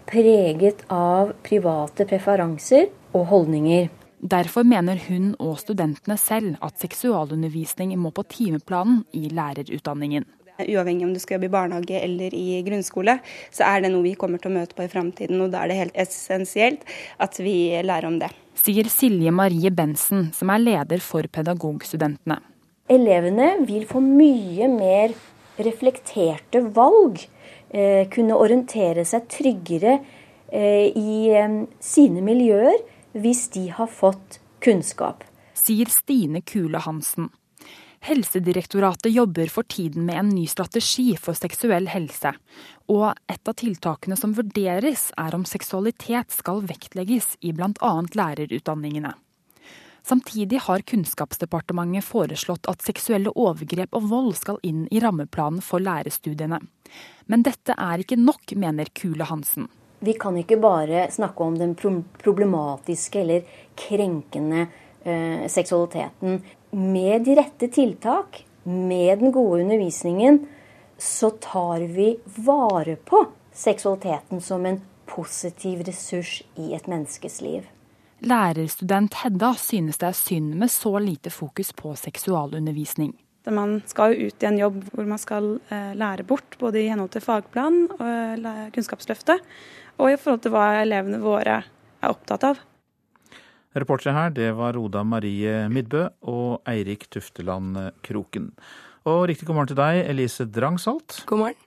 Preget av private preferanser og holdninger. Derfor mener hun og studentene selv at seksualundervisning må på timeplanen i lærerutdanningen. Uavhengig om du skal jobbe i barnehage eller i grunnskole, så er det noe vi kommer til å møte på i framtiden. Og da er det helt essensielt at vi lærer om det. Sier Silje Marie Bensen, som er leder for Pedagogstudentene. Elevene vil få mye mer reflekterte valg. Eh, kunne orientere seg tryggere eh, i eh, sine miljøer hvis de har fått kunnskap. Sier Stine Kule Hansen. Helsedirektoratet jobber for tiden med en ny strategi for seksuell helse. Og et av tiltakene som vurderes, er om seksualitet skal vektlegges i bl.a. lærerutdanningene. Samtidig har Kunnskapsdepartementet foreslått at seksuelle overgrep og vold skal inn i rammeplanen for lærerstudiene. Men dette er ikke nok, mener Kule Hansen. Vi kan ikke bare snakke om den problematiske eller krenkende eh, seksualiteten. Med de rette tiltak, med den gode undervisningen, så tar vi vare på seksualiteten som en positiv ressurs i et menneskes liv. Lærerstudent Hedda synes det er synd med så lite fokus på seksualundervisning. Man skal jo ut i en jobb hvor man skal eh, lære bort, både i henhold til fagplan og eh, Kunnskapsløftet, og i forhold til hva elevene våre er opptatt av. Reportere her, det var Oda Marie Midbø og Eirik Tufteland Kroken. Og riktig god morgen til deg, Elise Drangsholt. God morgen.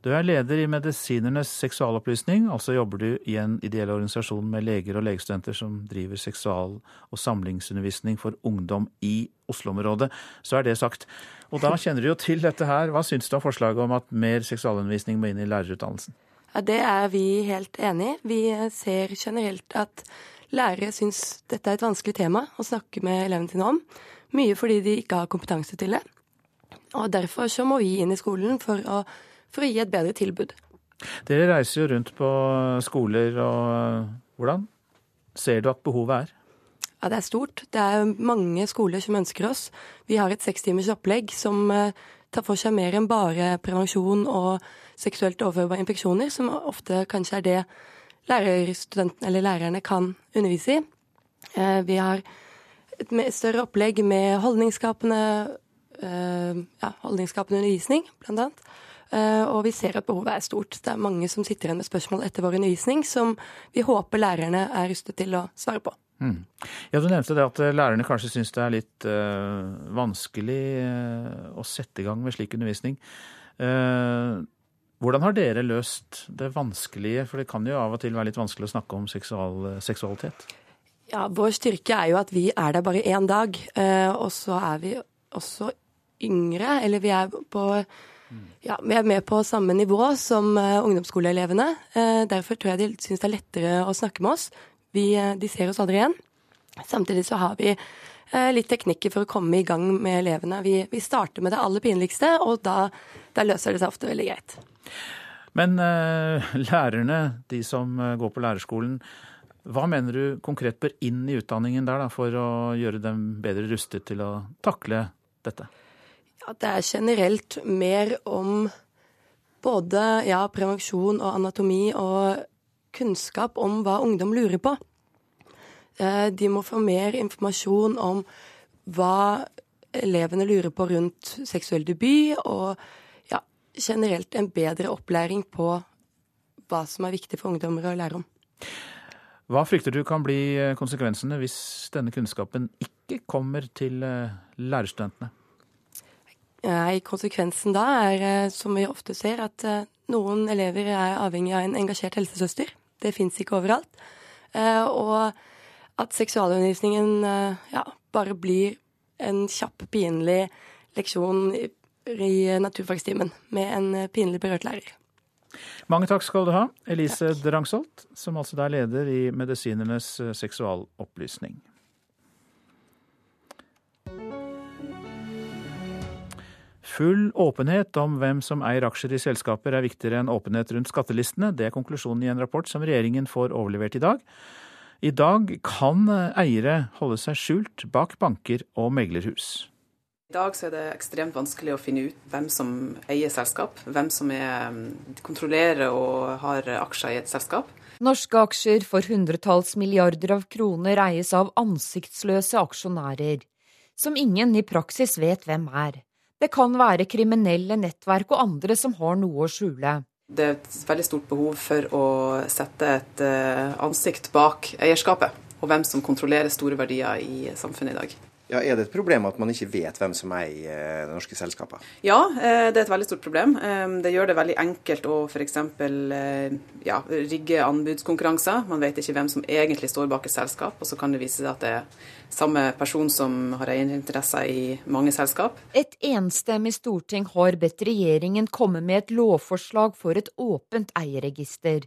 Du er leder i Medisinernes seksualopplysning, altså jobber du i en ideell organisasjon med leger og legestudenter som driver seksual- og samlingsundervisning for ungdom i Oslo-området. Så er det sagt. Og da kjenner du jo til dette her. Hva syns du om forslaget om at mer seksualundervisning må inn i lærerutdannelsen? Ja, Det er vi helt enig i. Vi ser generelt at lærere syns dette er et vanskelig tema å snakke med elevene sine om. Mye fordi de ikke har kompetanse til det. Og derfor så må vi inn i skolen for å for å gi et bedre tilbud. Dere reiser jo rundt på skoler, og hvordan ser du at behovet er? Ja, Det er stort. Det er mange skoler som ønsker oss. Vi har et sekstimers opplegg som eh, tar for seg mer enn bare prevensjon og seksuelt overførbare infeksjoner, som ofte kanskje er det lærerstudentene eller lærerne kan undervise i. Eh, vi har et større opplegg med holdningsskapende, eh, ja, holdningsskapende undervisning, blant annet. Eh, og vi ser at behovet er stort. Det er mange som sitter igjen med spørsmål etter vår undervisning som vi håper lærerne er rustet til å svare på. Mm. Ja, Du nevnte det at lærerne kanskje syns det er litt uh, vanskelig uh, å sette i gang med slik undervisning. Uh, hvordan har dere løst det vanskelige, for det kan jo av og til være litt vanskelig å snakke om seksual, seksualitet? Ja, Vår styrke er jo at vi er der bare én dag, og så er vi også yngre, eller vi er på ja, vi er med på samme nivå som ungdomsskoleelevene. derfor tror jeg de syns det er lettere å snakke med oss. Vi, de ser oss aldri igjen. Samtidig så har vi eh, litt teknikker for å komme i gang med elevene. Vi, vi starter med det aller pinligste, og da, da, løser det seg ofte veldig greit. Men eh, lærerne, de som eh, går på lærerskolen, hva mener du konkret bør inn i utdanningen der da, for å gjøre dem bedre rustet til å takle dette? Ja, det er generelt mer om både ja, prevensjon og anatomi og kunnskap om hva ungdom lurer på. Eh, de må få mer informasjon om hva elevene lurer på rundt seksuell debut, og generelt en bedre opplæring på hva som er viktig for ungdommer å lære om. Hva frykter du kan bli eh, konsekvensene hvis denne kunnskapen ikke kommer til eh, lærerstudentene? Nei, Konsekvensen da er, som vi ofte ser, at noen elever er avhengig av en engasjert helsesøster. Det fins ikke overalt. Og at seksualundervisningen eh, ja, bare blir en kjapp, pinlig leksjon i, i naturfagstimen med en eh, pinlig berørt lærer. Mange takk skal du ha, Elise Drangsholt, som altså er leder i Medisinernes eh, seksualopplysning. Full åpenhet om hvem som eier aksjer i selskaper er viktigere enn åpenhet rundt skattelistene. Det er konklusjonen i en rapport som regjeringen får overlevert i dag. I dag kan eiere holde seg skjult bak banker og meglerhus. I dag er det ekstremt vanskelig å finne ut hvem som eier selskap, hvem som er, mm, kontrollerer og har aksjer i et selskap. Norske aksjer for hundretalls milliarder av kroner eies av ansiktsløse aksjonærer, som ingen i praksis vet hvem er. Det kan være kriminelle nettverk og andre som har noe å skjule. Det er et veldig stort behov for å sette et eh, ansikt bak eierskapet, og hvem som kontrollerer store verdier i samfunnet i dag. Ja, Er det et problem at man ikke vet hvem som eier det norske selskapet? Ja, eh, det er et veldig stort problem. Det gjør det veldig enkelt å f.eks. Ja, rigge anbudskonkurranser. Man vet ikke hvem som egentlig står bak et selskap, og så kan det vise seg at det er samme person som har eierinteresser i mange selskap. Et enstemmig storting har bedt regjeringen komme med et lovforslag for et åpent eierregister.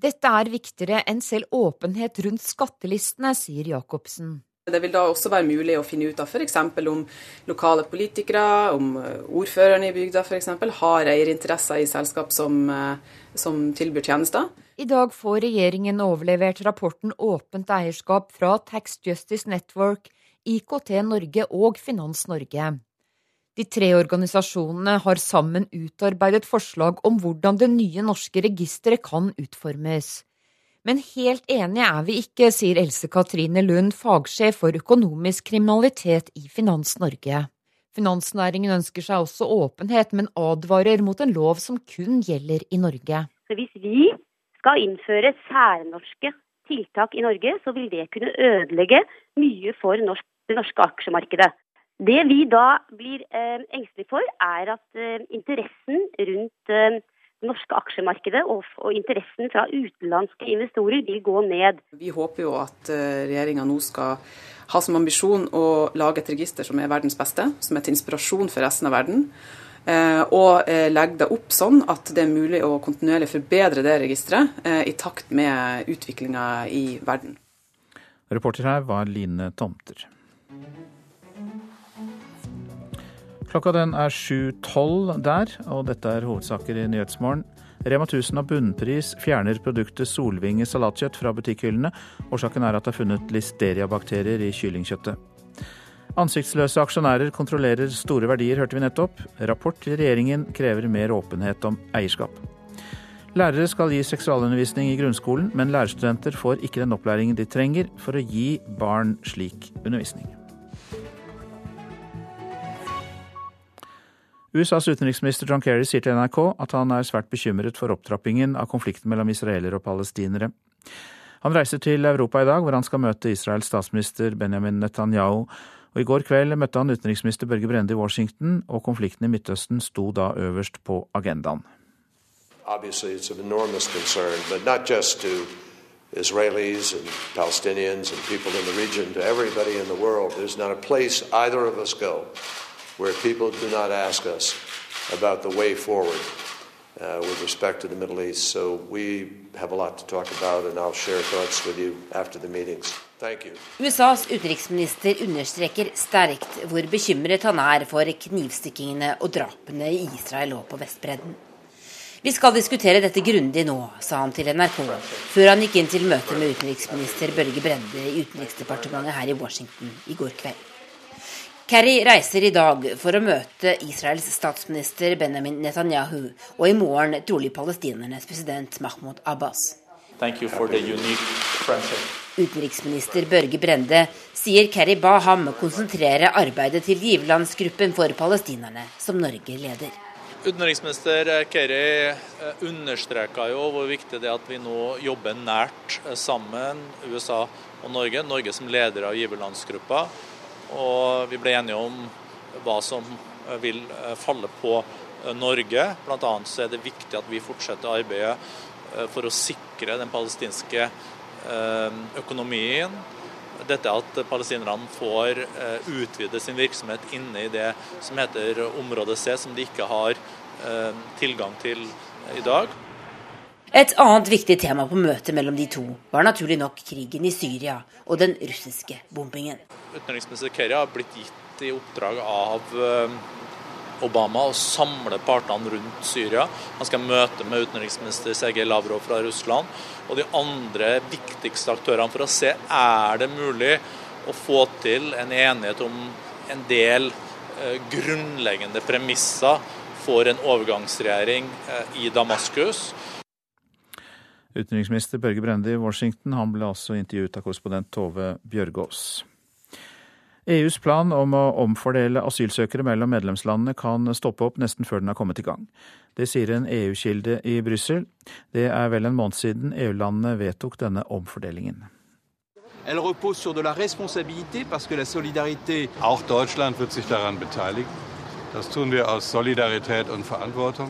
Dette er viktigere enn selv åpenhet rundt skattelistene, sier Jacobsen. Det vil da også være mulig å finne ut av f.eks. om lokale politikere, om ordføreren i bygda f.eks. har eierinteresser i selskap som, eh, som tilbyr tjenester. I dag får regjeringen overlevert rapporten Åpent eierskap fra Tax Justice Network, IKT Norge og Finans Norge. De tre organisasjonene har sammen utarbeidet forslag om hvordan det nye norske registeret kan utformes. Men helt enige er vi ikke, sier Else Katrine Lund, fagsjef for økonomisk kriminalitet i Finans Norge. Finansnæringen ønsker seg også åpenhet, men advarer mot en lov som kun gjelder i Norge. Så hvis vi skal innføre særnorske tiltak i Norge, så vil det kunne ødelegge mye for norsk, det norske aksjemarkedet. Det vi da blir eh, engstelige for, er at eh, interessen rundt eh, norske aksjemarkedet og, og, interessen fra utenlandske investorer vil gå ned. Vi håper jo at eh, regjeringa nå skal ha som ambisjon å lage et register som er verdens beste, som er til inspirasjon for resten av verden. Eh, og eh, legge det opp sånn at det er mulig å kontinuerlig forbedre det registeret i takt med utviklinga i verden. Reporter her var Line Tomter. Klokka den er 7.12 der, og dette er hovedsaker i Nyhetsmorgen. Rema 1000 av bunnpris fjerner produktet solvinge salatkjøtt fra butikkhyllene. Årsaken er at det er funnet listeriabakterier i kyllingkjøttet. Ansiktsløse aksjonærer kontrollerer store verdier, hørte vi nettopp. Rapport til regjeringen krever mer åpenhet om eierskap. Lærere skal gi seksualundervisning i grunnskolen, men lærerstudenter får ikke den opplæringen de trenger for å gi barn slik undervisning. USAs utenriksminister John Kerry sier til NRK at han er svært bekymret for opptrappingen av konflikten mellom israelere og palestinere. Han reiser til Europa i dag, hvor han skal møte Israels statsminister Benjamin Netanyahu. Og I går kveld møtte han utenriksminister Børge Brende i Washington, og konflikten i Midtøsten sto da øverst på agendaen. Obviously, it's of enormous concern, but not just to Israelis and Palestinians and people in the region, to everybody in the world. There's not a place either of us go where people do not ask us about the way forward uh, with respect to the Middle East. So we have a lot to talk about, and I'll share thoughts with you after the meetings. USAs utenriksminister understreker sterkt hvor bekymret han er for knivstikkingene og drapene i Israel og på Vestbredden. Vi skal diskutere dette grundig nå, sa han til NRK, før han gikk inn til møte med utenriksminister Børge Brende i Utenriksdepartementet her i Washington i går kveld. Kerry reiser i dag for å møte Israels statsminister Benjamin Netanyahu, og i morgen trolig palestinernes president Mahmoud Abbas. Utenriksminister Børge Brende sier Kerry ba ham konsentrere arbeidet til giverlandsgruppen for palestinerne, som Norge leder. Utenriksminister Kerry eh, understreka jo hvor viktig det er at vi nå jobber nært eh, sammen, USA og Norge. Norge som leder av giverlandsgruppa. Og vi ble enige om hva som eh, vil falle på Norge. Bl.a. er det viktig at vi fortsetter arbeidet for å sikre den palestinske økonomien dette at palestinerne får eh, utvide sin virksomhet inne i det som heter område C, som de ikke har eh, tilgang til i dag. Et annet viktig tema på møtet mellom de to var naturlig nok krigen i Syria og den russiske bombingen. Utenriksminister Kerry har blitt gitt i oppdrag av eh, Obama å samle partene rundt Syria. Han skal møte med utenriksminister Sergej Lavrov fra Russland og de andre viktigste aktørene for å se er det mulig å få til en enighet om en del eh, grunnleggende premisser for en overgangsregjering eh, i Damaskus. Utenriksminister Børge Brende i Washington han ble altså intervjuet av korrespondent Tove Bjørgaas. EUs plan om å omfordele asylsøkere mellom medlemslandene kan stoppe opp nesten før den har kommet i gang. Det sier en EU-kilde i Brussel. Det er vel en måned siden EU-landene vedtok denne omfordelingen. Elle repose sur de la responsabilité parce que la solidarité. Auch Deutschland wird sich daran beteiligen. Das tun wir aus Solidarität und Verantwortung.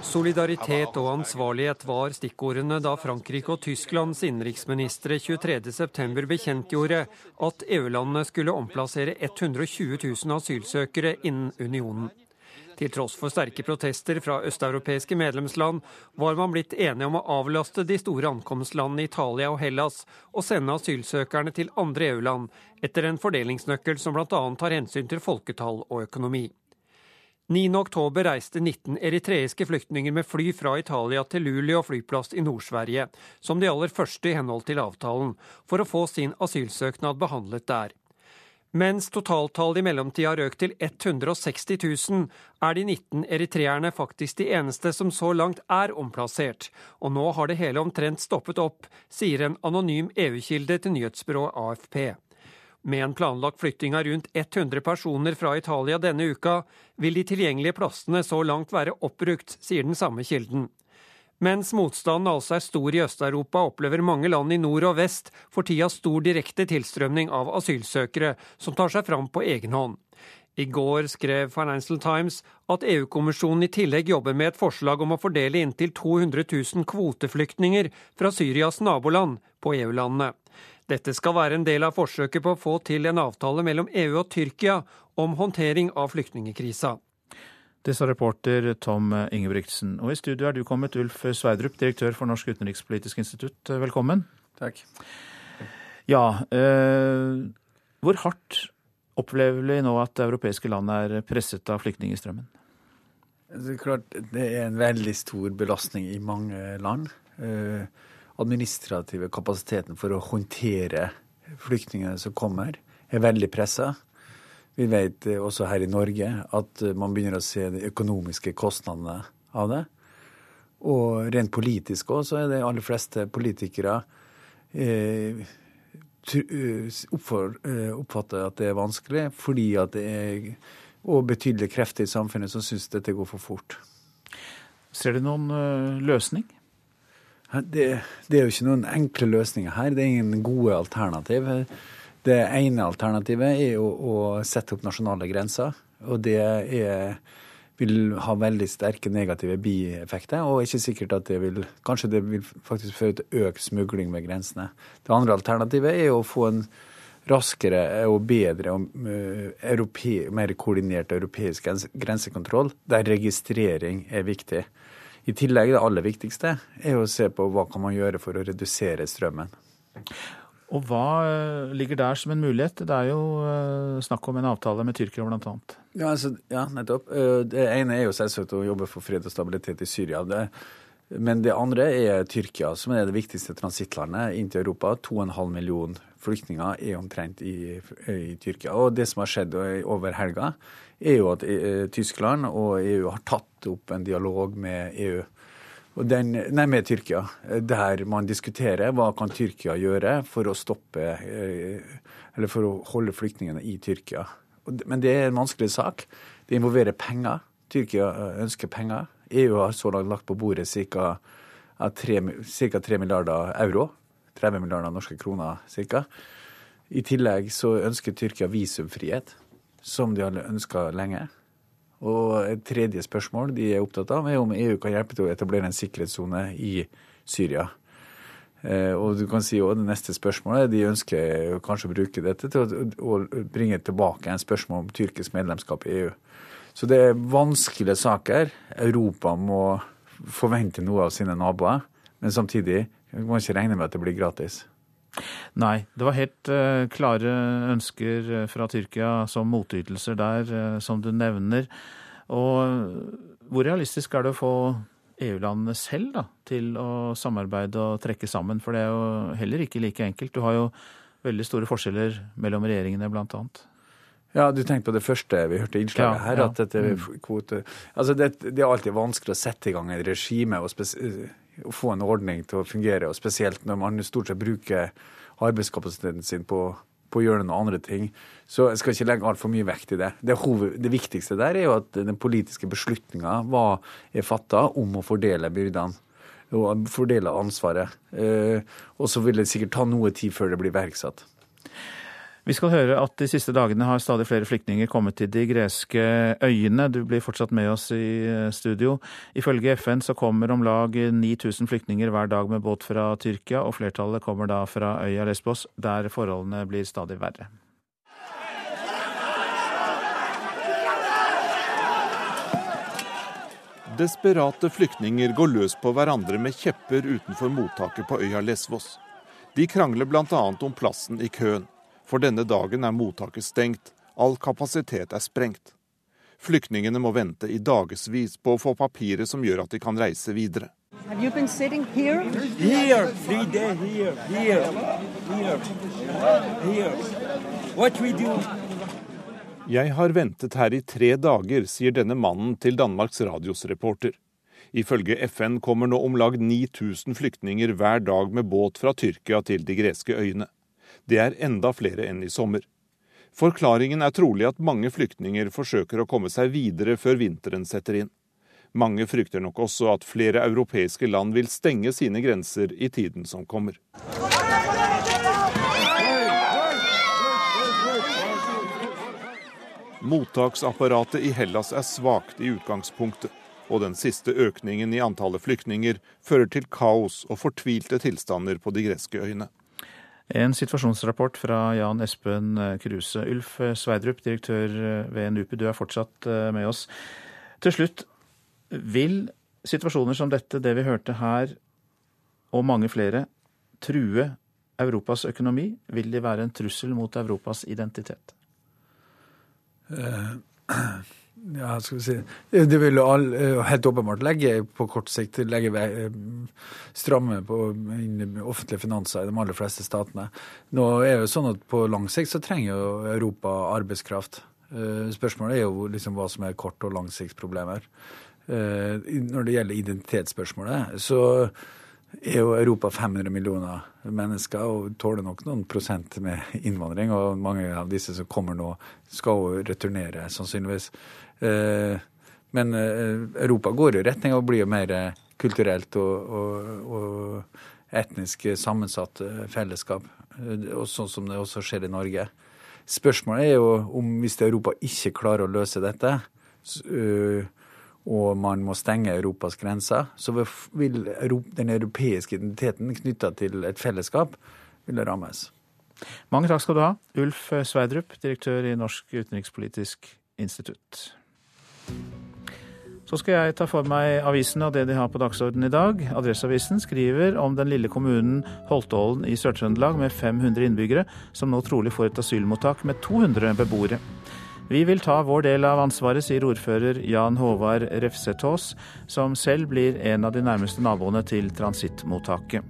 Solidaritet og ansvarlighet var stikkordene da Frankrike og Tysklands innenriksministre 23.9 bekjentgjorde at EU-landene skulle omplassere 120 000 asylsøkere innen unionen. Til tross for sterke protester fra østeuropeiske medlemsland var man blitt enige om å avlaste de store ankomstlandene Italia og Hellas og sende asylsøkerne til andre EU-land, etter en fordelingsnøkkel som bl.a. tar hensyn til folketall og økonomi. 9.10 reiste 19 eritreiske flyktninger med fly fra Italia til Luleå flyplass i Nord-Sverige, som de aller første i henhold til avtalen, for å få sin asylsøknad behandlet der. Mens totaltallet i mellomtida har økt til 160 000, er de 19 eritreerne faktisk de eneste som så langt er omplassert, og nå har det hele omtrent stoppet opp, sier en anonym EU-kilde til nyhetsbyrået AFP. Med en planlagt flytting av rundt 100 personer fra Italia denne uka, vil de tilgjengelige plassene så langt være oppbrukt, sier den samme kilden. Mens motstanden altså er stor i Øst-Europa, opplever mange land i nord og vest for tida stor direkte tilstrømning av asylsøkere som tar seg fram på egen hånd. I går skrev Financial Times at EU-kommisjonen i tillegg jobber med et forslag om å fordele inntil 200 000 kvoteflyktninger fra Syrias naboland på EU-landene. Dette skal være en del av forsøket på å få til en avtale mellom EU og Tyrkia om håndtering av flyktningekrisa. Det sa reporter Tom Ingebrigtsen. Og i studio er du kommet, Ulf Sveidrup, direktør for Norsk utenrikspolitisk institutt. Velkommen. Takk. Ja, eh, hvor hardt opplever vi nå at europeiske land er presset av flyktningstrømmen? Det er klart det er en veldig stor belastning i mange land. Eh, administrative kapasiteten for å håndtere flyktningene som kommer, er veldig pressa. Vi vet også her i Norge at man begynner å se de økonomiske kostnadene av det. Og rent politisk òg, så er de aller fleste politikere eh, eh, oppfatter at det er vanskelig, fordi at det er og betydelige krefter i samfunnet som syns dette går for fort. Ser du noen løsning? Det, det, er jo ikke noen enkle løsninger her. Det er ingen gode alternativ. Det ene alternativet er jo å sette opp nasjonale grenser. Og det er, vil ha veldig sterke negative bieffekter. Og ikke sikkert at det vil Kanskje det vil faktisk føre til økt smugling ved grensene. Det andre alternativet er å få en raskere og bedre og uh, mer koordinert europeisk grensekontroll, der registrering er viktig. I tillegg, det aller viktigste, er å se på hva kan man gjøre for å redusere strømmen. Og hva eh, ligger der som en mulighet? Det er jo uh, snakk om en avtale med Tyrkia bl.a. Ja, altså, ja, nettopp. Uh, det ene er jo selvsagt å jobbe for fred og stabilitet i Syria. Det, men det andre er Tyrkia, som er det viktigste transittlandet inn til Europa. 2,5 millioner flyktninger er omtrent i, i, Tyrkia. Og det som har skjedd over helga, er jo at eh, Tyskland og EU har tatt opp en dialog med EU. Den, nei, med Tyrkia, der man diskuterer hva kan Tyrkia gjøre for å stoppe eh, Eller for å holde flyktningene i Tyrkia. Men det er en vanskelig sak. Det involverer penger. Tyrkia eh, ønsker penger. EU har så langt lagt på bordet ca. 3, 3 milliarder euro 30 milliarder norske kroner ca. I tillegg så ønsker Tyrkia visumfrihet, som de har ønska lenge. Og et tredje spørsmål de er opptatt av, er om EU kan hjelpe til å etablere en sikkerhetssone i Syria. Eh, og du kan si også det neste spørsmålet, De ønsker kanskje å bruke dette til å, bringe tilbake en spørsmål om tyrkisk medlemskap i EU. Så det er vanskelige saker. Europa må forvente noe av sine naboer, men samtidig man må ikke regne med at det blir gratis. Nei, det var helt uh, klare ønsker eh, fra Tyrkia som motytelser der, uh, som du nevner. Og hvor realistisk er det å få EU-landene selv da, til å samarbeide og trekke sammen? For det er jo heller ikke like enkelt. Du har jo veldig store forskjeller mellom regjeringene, blant annet. Ja, du tenkte på det første vi hørte innslaget ja, her. at dette mm. kvote... Altså det, det, er alltid vanskelig å sette i gang et regime og spes... få en ordning til å fungere. og Spesielt når man stort sett bruker arbeidskapasiteten sin på, på å gjøre noen andre ting. Så jeg skal ikke legge altfor mye vekt i det. Det, hoved, det, viktigste der er jo at den politiske beslutninga er fatta om å fordele byrdene. Og fordele ansvaret. Eh, og så vil det sikkert ta noe tid før det blir iverksatt. Vi skal høre at de siste dagene har stadig flere flyktninger kommet til de greske øyene. Du blir fortsatt med oss i eh, studio. Ifølge FN så kommer om lag 9000 flyktninger hver dag med båt fra Tyrkia, og flertallet kommer da fra øya Lesbos, der forholdene blir stadig verre. Desperate flyktninger går løs på hverandre med kjepper utenfor mottaket på øya Lesvos. De krangler bl.a. om plassen i køen. For denne dagen er mottaket stengt. All kapasitet er sprengt. Flyktningene må vente i dagevis på å få papiret som gjør at de kan reise videre. Jeg har ventet her i tre dager, sier denne mannen til Danmarks Radios reporter. Ifølge FN kommer nå om lag 9000 flyktninger hver dag med båt fra Tyrkia til de greske øyene. Det er enda flere enn i sommer. Forklaringen er trolig at mange flyktninger forsøker å komme seg videre før vinteren setter inn. Mange frykter nok også at flere europeiske land vil stenge sine grenser i tiden som kommer. Mottaksapparatet i Hellas er svakt i utgangspunktet, og den siste økningen i antallet flyktninger fører til kaos og fortvilte tilstander på de greske øyene. En situasjonsrapport fra Jan Espen Kruse. Ulf Sveidrup, direktør ved NUPI, du er fortsatt eh, med oss. Til slutt, vil situasjoner som dette, det vi hørte her, og mange flere, true Europas økonomi? Vil de være en trussel mot Europas identitet? Uh, ja, skal vi si Det vil all, eh, helt åpenbart legge på kort sikt legge eh, stramme på offentlige finanser i de aller fleste statene. Nå er det jo sånn at På lang sikt så trenger jo Europa arbeidskraft. Eh, spørsmålet er jo liksom hva som er kort- og langsiktsproblemer. Når det gjelder identitetsspørsmålet, så er jo Europa 500 millioner mennesker og tåler nok noen prosent med innvandring. Og mange av disse som kommer nå, skal jo returnere, sannsynligvis. Eh, men eh, Europa går i retning av å bli mer kulturelt og, og, og etnisk sammensatt fellesskap. Sånn som det også skjer i Norge. Spørsmålet er jo om hvis Europa ikke klarer å løse dette, og man må stenge Europas grenser, så vil den europeiske identiteten knytta til et fellesskap vil rammes. Mange takk skal du ha, Ulf Sveidrup, direktør i Norsk utenrikspolitisk institutt. Så skal jeg ta for meg avisene og det de har på dagsordenen i dag. Adresseavisen skriver om den lille kommunen Holtålen i Sør-Trøndelag med 500 innbyggere, som nå trolig får et asylmottak med 200 beboere. Vi vil ta vår del av ansvaret, sier ordfører Jan Håvard Refsetås, som selv blir en av de nærmeste naboene til transittmottaket.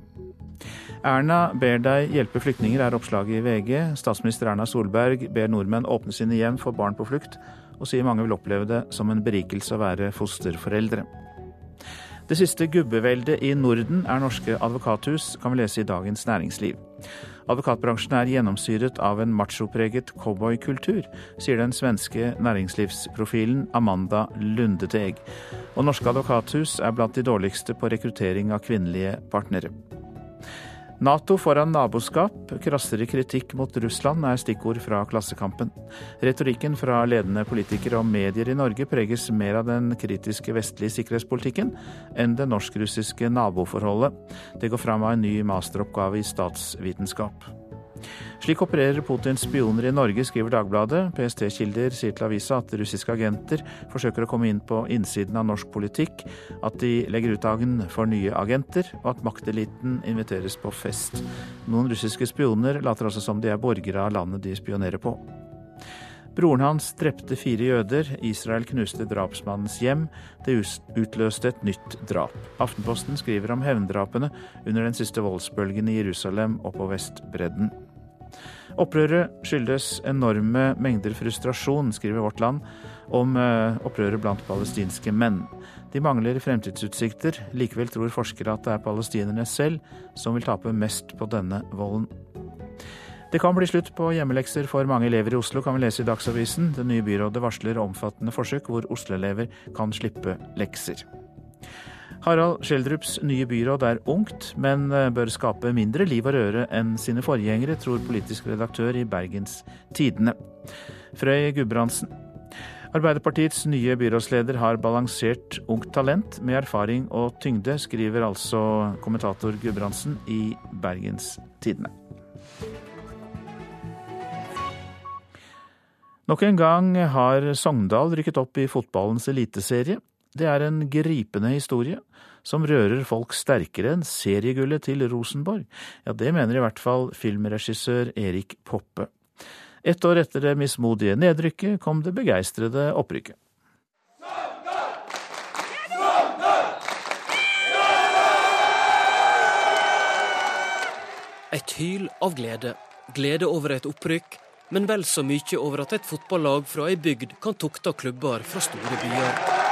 Erna ber deg hjelpe flyktninger, er oppslaget i VG. Statsminister Erna Solberg ber nordmenn åpne sine hjem for barn på flukt og sier mange vil oppleve det som en berikelse å være fosterforeldre. Det siste gubbeveldet i Norden er norske advokathus, kan vi lese i Dagens Næringsliv. Advokatbransjen er gjennomsyret av en machopreget cowboykultur, sier den svenske næringslivsprofilen Amanda Lundeteg. Og norske advokathus er blant de dårligste på rekruttering av kvinnelige partnere. Nato foran naboskap, krassere kritikk mot Russland er stikkord fra Klassekampen. Retorikken fra ledende politikere og medier i Norge preges mer av den kritiske vestlige sikkerhetspolitikken enn det norsk-russiske naboforholdet. Det går fram av en ny masteroppgave i statsvitenskap. Slik opererer Putins spioner i Norge, skriver Dagbladet. PST-kilder sier til avisa at russiske agenter forsøker å komme inn på innsiden av norsk politikk, at de legger ut dagen for nye agenter, og at makteliten inviteres på fest. Noen russiske spioner later altså som de er borgere av landet de spionerer på. Broren hans drepte fire jøder. Israel knuste drapsmannens hjem. Det utløste et nytt drap. Aftenposten skriver om hevndrapene under den siste voldsbølgen i Jerusalem og på Vestbredden. Opprøret skyldes enorme mengder frustrasjon, skriver Vårt Land, om eh, opprøret blant palestinske menn. De mangler fremtidsutsikter. Likevel tror forskere at det er palestinerne selv som vil tape mest på denne volden. Det kan bli slutt på hjemmelekser for mange elever i Oslo, kan vi lese i Dagsavisen. Det nye byrådet varsler omfattende forsøk hvor Oslo-elever kan slippe lekser. Harald Schjelderups nye byråd er ungt, men eh, bør skape mindre liv og røre enn sine forgjengere, tror politisk redaktør i Bergens Tidende. Frøy Gudbrandsen. Arbeiderpartiets nye byrådsleder har balansert ungt talent med erfaring og tyngde, skriver altså kommentator Gudbrandsen i Bergens Tidende. Nok en gang har Sogndal rykket opp i fotballens eliteserie. Det er en gripende historie som rører folk sterkere enn seriegullet til Rosenborg. Ja, det mener i hvert fall filmregissør Erik Poppe. Ett år etter det mismodige nedrykket kom det begeistrede opprykket. Et hyl av glede. Glede over et opprykk, men vel så mye over at et fotballag fra ei bygd kan tukte klubber fra store byer.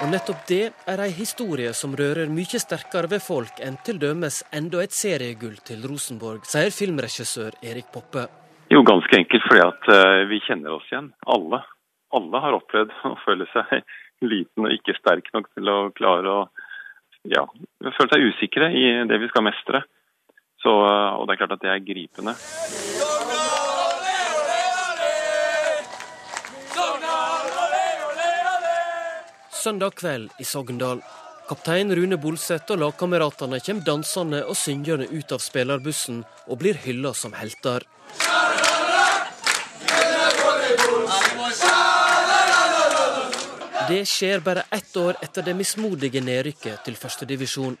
Og nettopp det er ei historie som rører mye sterkere ved folk enn til dømes enda et seriegull til Rosenborg, sier filmregissør Erik Poppe. Jo, ganske enkelt fordi at uh, vi kjenner oss igjen, alle. Alle har opplevd å føle seg liten og ikke sterk nok til å klare å ja, føle seg usikre i det vi skal mestre. Så, uh, og det er klart at det er gripende. Søndag kveld i Sogndal. Kaptein Rune Bolseth og lagkameratene kommer dansende og syngende ut av spillerbussen og blir hylla som helter. Det skjer bare ett år etter det mismodige nedrykket til førstedivisjon.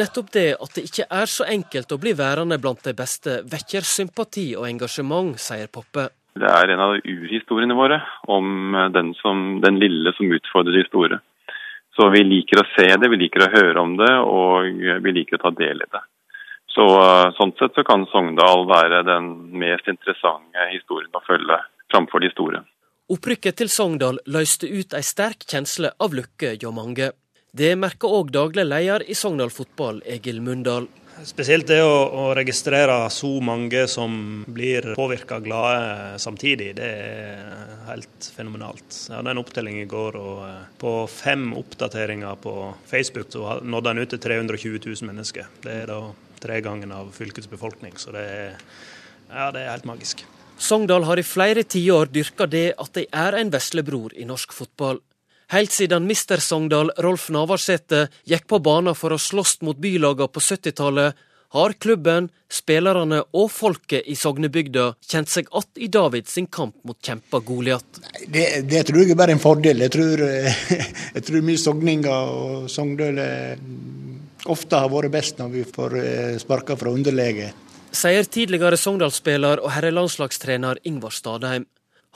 Nettopp det at det ikke er så enkelt å bli værende blant de beste, vekker sympati og engasjement, sier Poppe. Det er en av urhistoriene våre om den, som, den lille som utfordrer de store. Så vi liker å se det, vi liker å høre om det, og vi liker å ta del i det. Så Sånn sett så kan Sogndal være den mest interessante historien å følge framfor de store. Opprykket til Sogndal løste ut ei sterk kjensle av lykke hjå mange. Det merker òg daglig leder i Sogndal Fotball, Egil Mundal. Spesielt det å, å, registrere så mange som blir påvirka glade samtidig, det er helt fenomenalt. Jeg hadde en opptelling i går, og eh, på fem oppdateringer på Facebook så nådde en ut til 320 000 mennesker. Det er da tre ganger av fylkets befolkning, så det er, ja, det er helt magisk. Sogndal har i flere tiår dyrka det at de er en veslebror i norsk fotball. Helt siden mister Sogndal, Rolf Navarsete, gikk på banen for å slåss mot bylagene på 70-tallet, har klubben, spillerne og folket i sognebygda kjent seg att i Davids kamp mot kjempa Goliat. Det, det, tror jeg er bare en fordel. Jeg tror, jeg tror vi sogninger og Sogndøl ofte har vært best når vi får eh, sparka fra underlege. Sier tidligere Sogndal-spiller og herrelandslagstrener Ingvar Stadheim.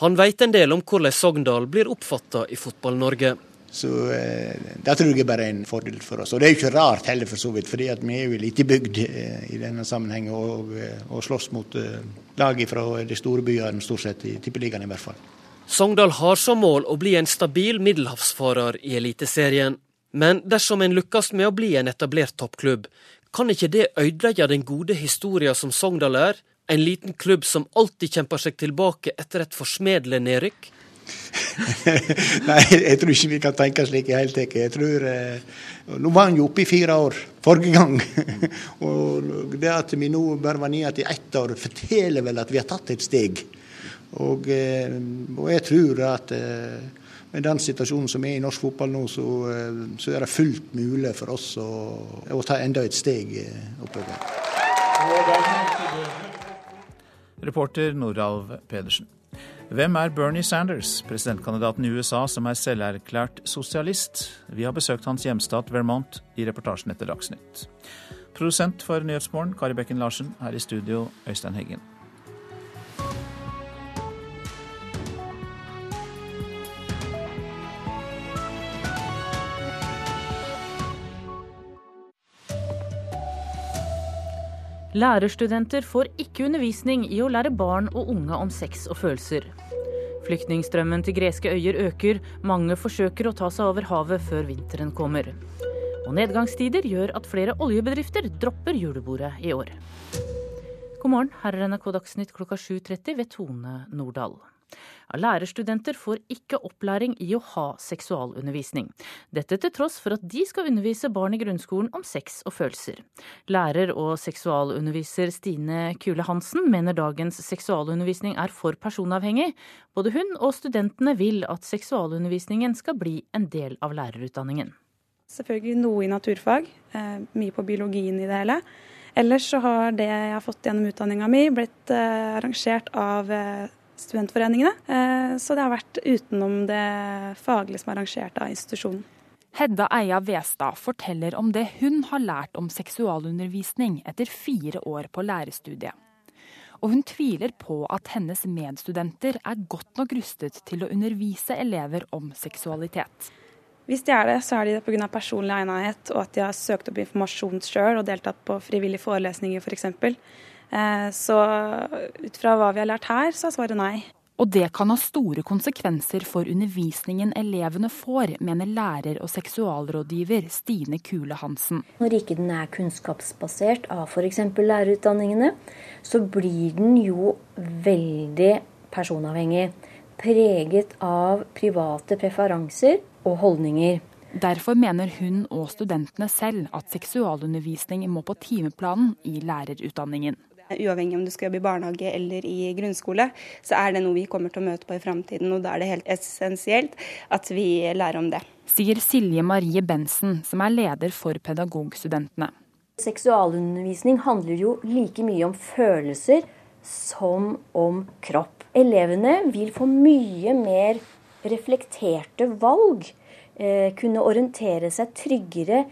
Han veit en del om hvordan Sogndal blir oppfatta i Fotball-Norge. Så eh, Det tror jeg er bare en fordel for oss. Og det er jo ikke rart heller, for så vidt. fordi vi er jo lite bygd eh, i denne sammenhengen og, eh, og slåss mot eh, lag fra de store byene, stort sett i Tippeligaen i hvert fall. Sogndal har som mål å bli en stabil middelhavsfarer i Eliteserien. Men dersom en lykkes med å bli en etablert toppklubb, kan ikke det ødelegge den gode historien som Sogndal er? En liten klubb som alltid kjemper seg tilbake etter et forsmedelig nedrykk? Nei, jeg tror ikke vi kan tenke slik i hele tatt. Jeg tror eh, Nå var han jo oppe i fire år forrige gang. og det at vi nå bare var nede til ett år, forteller vel at vi har tatt et steg. Og, eh, og jeg tror at eh, med den situasjonen som er i norsk fotball nå, så, eh, så er det fullt mulig for oss å, å ta enda et steg eh, oppover. Reporter Noralv Pedersen. Hvem er Bernie Sanders, presidentkandidaten i USA som er selverklært sosialist? Vi har besøkt hans hjemstat Vermont i reportasjen etter Dagsnytt. Produsent for Nyhetsmorgen, Kari Bekken Larsen. Her i studio, Øystein Heggen. Lærerstudenter får ikke undervisning i å lære barn og unge om sex og følelser. Flyktningstrømmen til greske øyer øker, mange forsøker å ta seg over havet før vinteren kommer. Og nedgangstider gjør at flere oljebedrifter dropper julebordet i år. God morgen, her er NRK Dagsnytt klokka 7.30 ved Tone Nordahl. Lærerstudenter får ikke opplæring i å ha seksualundervisning. Dette til tross for at de skal undervise barn i grunnskolen om sex og følelser. Lærer og seksualunderviser Stine Kule Hansen mener dagens seksualundervisning er for personavhengig. Både hun og studentene vil at seksualundervisningen skal bli en del av lærerutdanningen. Selvfølgelig noe i naturfag, eh, mye på biologien i det hele. Ellers så har det jeg har fått gjennom utdanninga mi, blitt eh, arrangert av eh, studentforeningene. Eh, så det har vært utenom det faglige som er arrangert av institusjonen. Hedda Eia Westad forteller om det hun har lært om seksualundervisning etter fire år på lærerstudiet. Og hun tviler på at hennes medstudenter er godt nok rustet til å undervise elever om seksualitet. Hvis de er det, så er de det pga. personlig egnethet og at de har søkt opp informasjon sjøl og deltatt på frivillige forelesninger f.eks. For så ut fra hva vi har lært her, så er svaret nei. Og det kan ha store konsekvenser for undervisningen elevene får, mener lærer og seksualrådgiver Stine Kule Hansen. Når ikke den er kunnskapsbasert av f.eks. lærerutdanningene, så blir den jo veldig personavhengig. Preget av private preferanser og holdninger. Derfor mener hun og studentene selv at seksualundervisning må på timeplanen i lærerutdanningen. Uavhengig om du skal jobbe i barnehage eller i grunnskole, så er det noe vi kommer til å møte på i framtiden. Og da er det helt essensielt at vi lærer om det. Sier Silje Marie Bensen, som er leder for Pedagogstudentene. Seksualundervisning handler jo like mye om følelser som om kropp. Elevene vil få mye mer reflekterte valg. Eh, kunne orientere seg tryggere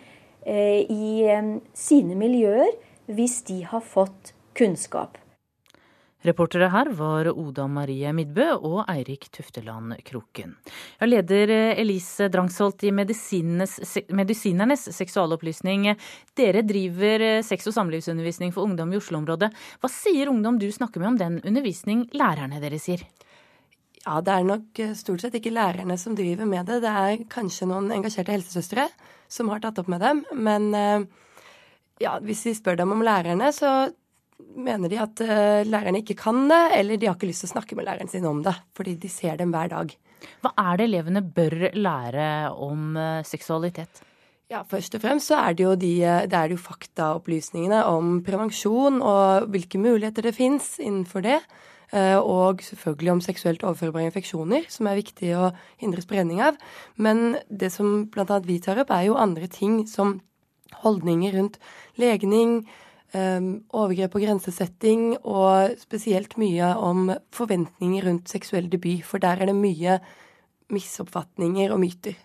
eh, i eh, sine miljøer hvis de har fått kunnskap. Reportere her var Oda Marie Midbø og Eirik Tufteland Kroken. Ja, leder Elise Drangsholt i Medisinernes seksualopplysning. Dere driver sex- og samlivsundervisning for ungdom i Oslo-området. Hva sier ungdom du snakker med om den undervisning lærerne deres gir? Ja, Det er nok stort sett ikke lærerne som driver med det. Det er kanskje noen engasjerte helsesøstre som har tatt opp med dem. Men Ja, Hvis vi spør dem om lærerne, så mener de at uh, lærerne ikke kan det, eller de har ikke lyst til å snakke med læreren sin om det, fordi de ser dem hver dag. Hva er det elevene bør lære om uh, seksualitet? Ja, Først og fremst så er det jo, de, det er jo faktaopplysningene om prevensjon og hvilke muligheter det fins innenfor det. Og selvfølgelig om seksuelt overførbare infeksjoner, som er viktig å hindre spredning av. Men det som bl.a. vi tar opp, er jo andre ting som holdninger rundt legning, overgrep og grensesetting, og spesielt mye om forventninger rundt seksuell debut. For der er det mye misoppfatninger og myter.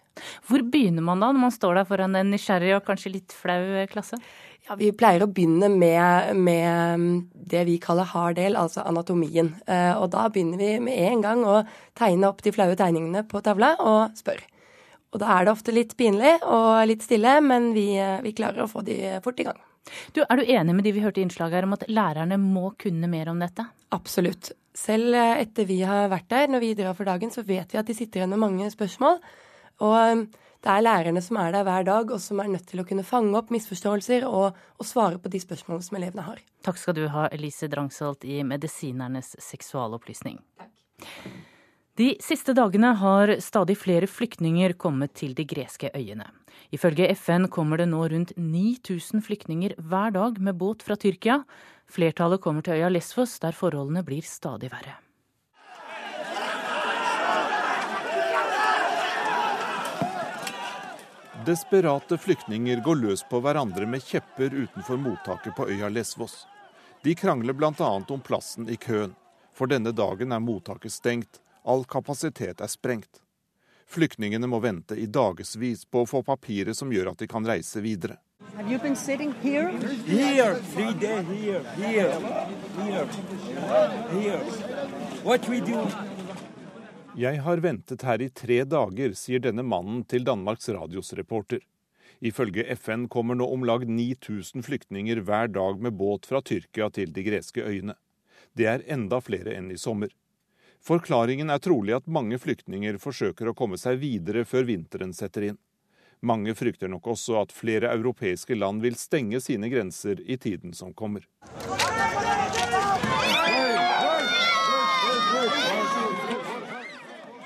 Hvor begynner man da, når man står der foran en nysgjerrig og kanskje litt flau klasse? Ja, Vi pleier å begynne med, med det vi kaller hard del, altså anatomien. Uh, og da begynner vi med en gang å tegne opp de flaue tegningene på tavla og spør. Og da er det ofte litt pinlig og litt stille, men vi, vi klarer å få de fort i gang. Du, er du enig med de vi hørte i innslaget her om at lærerne må kunne mer om dette? Absolutt. Selv eh, etter vi har vært der, når vi drar for dagen, så vet vi at de sitter igjen med mange spørsmål. Og um, det er lærerne som er der hver dag, og som er nødt til å kunne fange opp misforståelser og, og svare på de spørsmålene som elevene har. Takk skal du ha, Elise Drangsholt i Medisinernes seksualopplysning. Takk. De siste dagene har stadig flere flyktninger kommet til de greske øyene. Ifølge FN kommer det nå rundt 9000 flyktninger hver dag med båt fra Tyrkia. Flertallet kommer til øya Lesvos, der forholdene blir stadig verre. Desperate flyktninger går løs på hverandre med kjepper utenfor mottaket på øya Lesvos. De krangler bl.a. om plassen i køen, for denne dagen er mottaket stengt All kapasitet er sprengt. Flyktningene må vente i dagevis på å få papirer som gjør at de kan reise videre. Jeg har ventet her i tre dager, sier denne mannen til Danmarks Radios reporter. Ifølge FN kommer nå om lag 9000 flyktninger hver dag med båt fra Tyrkia til de greske øyene. Det er enda flere enn i sommer. Forklaringen er trolig at mange flyktninger forsøker å komme seg videre før vinteren setter inn. Mange frykter nok også at flere europeiske land vil stenge sine grenser i tiden som kommer.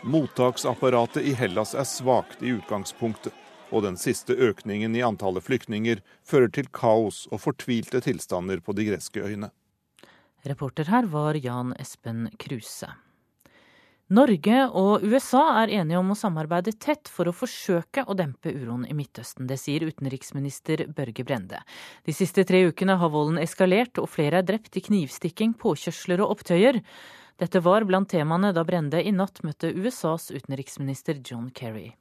Mottaksapparatet i Hellas er svakt i utgangspunktet, og den siste økningen i antallet flyktninger fører til kaos og fortvilte tilstander på de greske øyene. Reporter her var Jan Espen Kruse. Norge og USA er enige om å samarbeide tett for å forsøke å dempe uroen i Midtøsten. Det sier utenriksminister Børge Brende. De siste tre ukene har volden eskalert, og flere er drept i knivstikking, påkjørsler og opptøyer. Dette var blant temaene da Brende i natt møtte USAs utenriksminister John Kerry.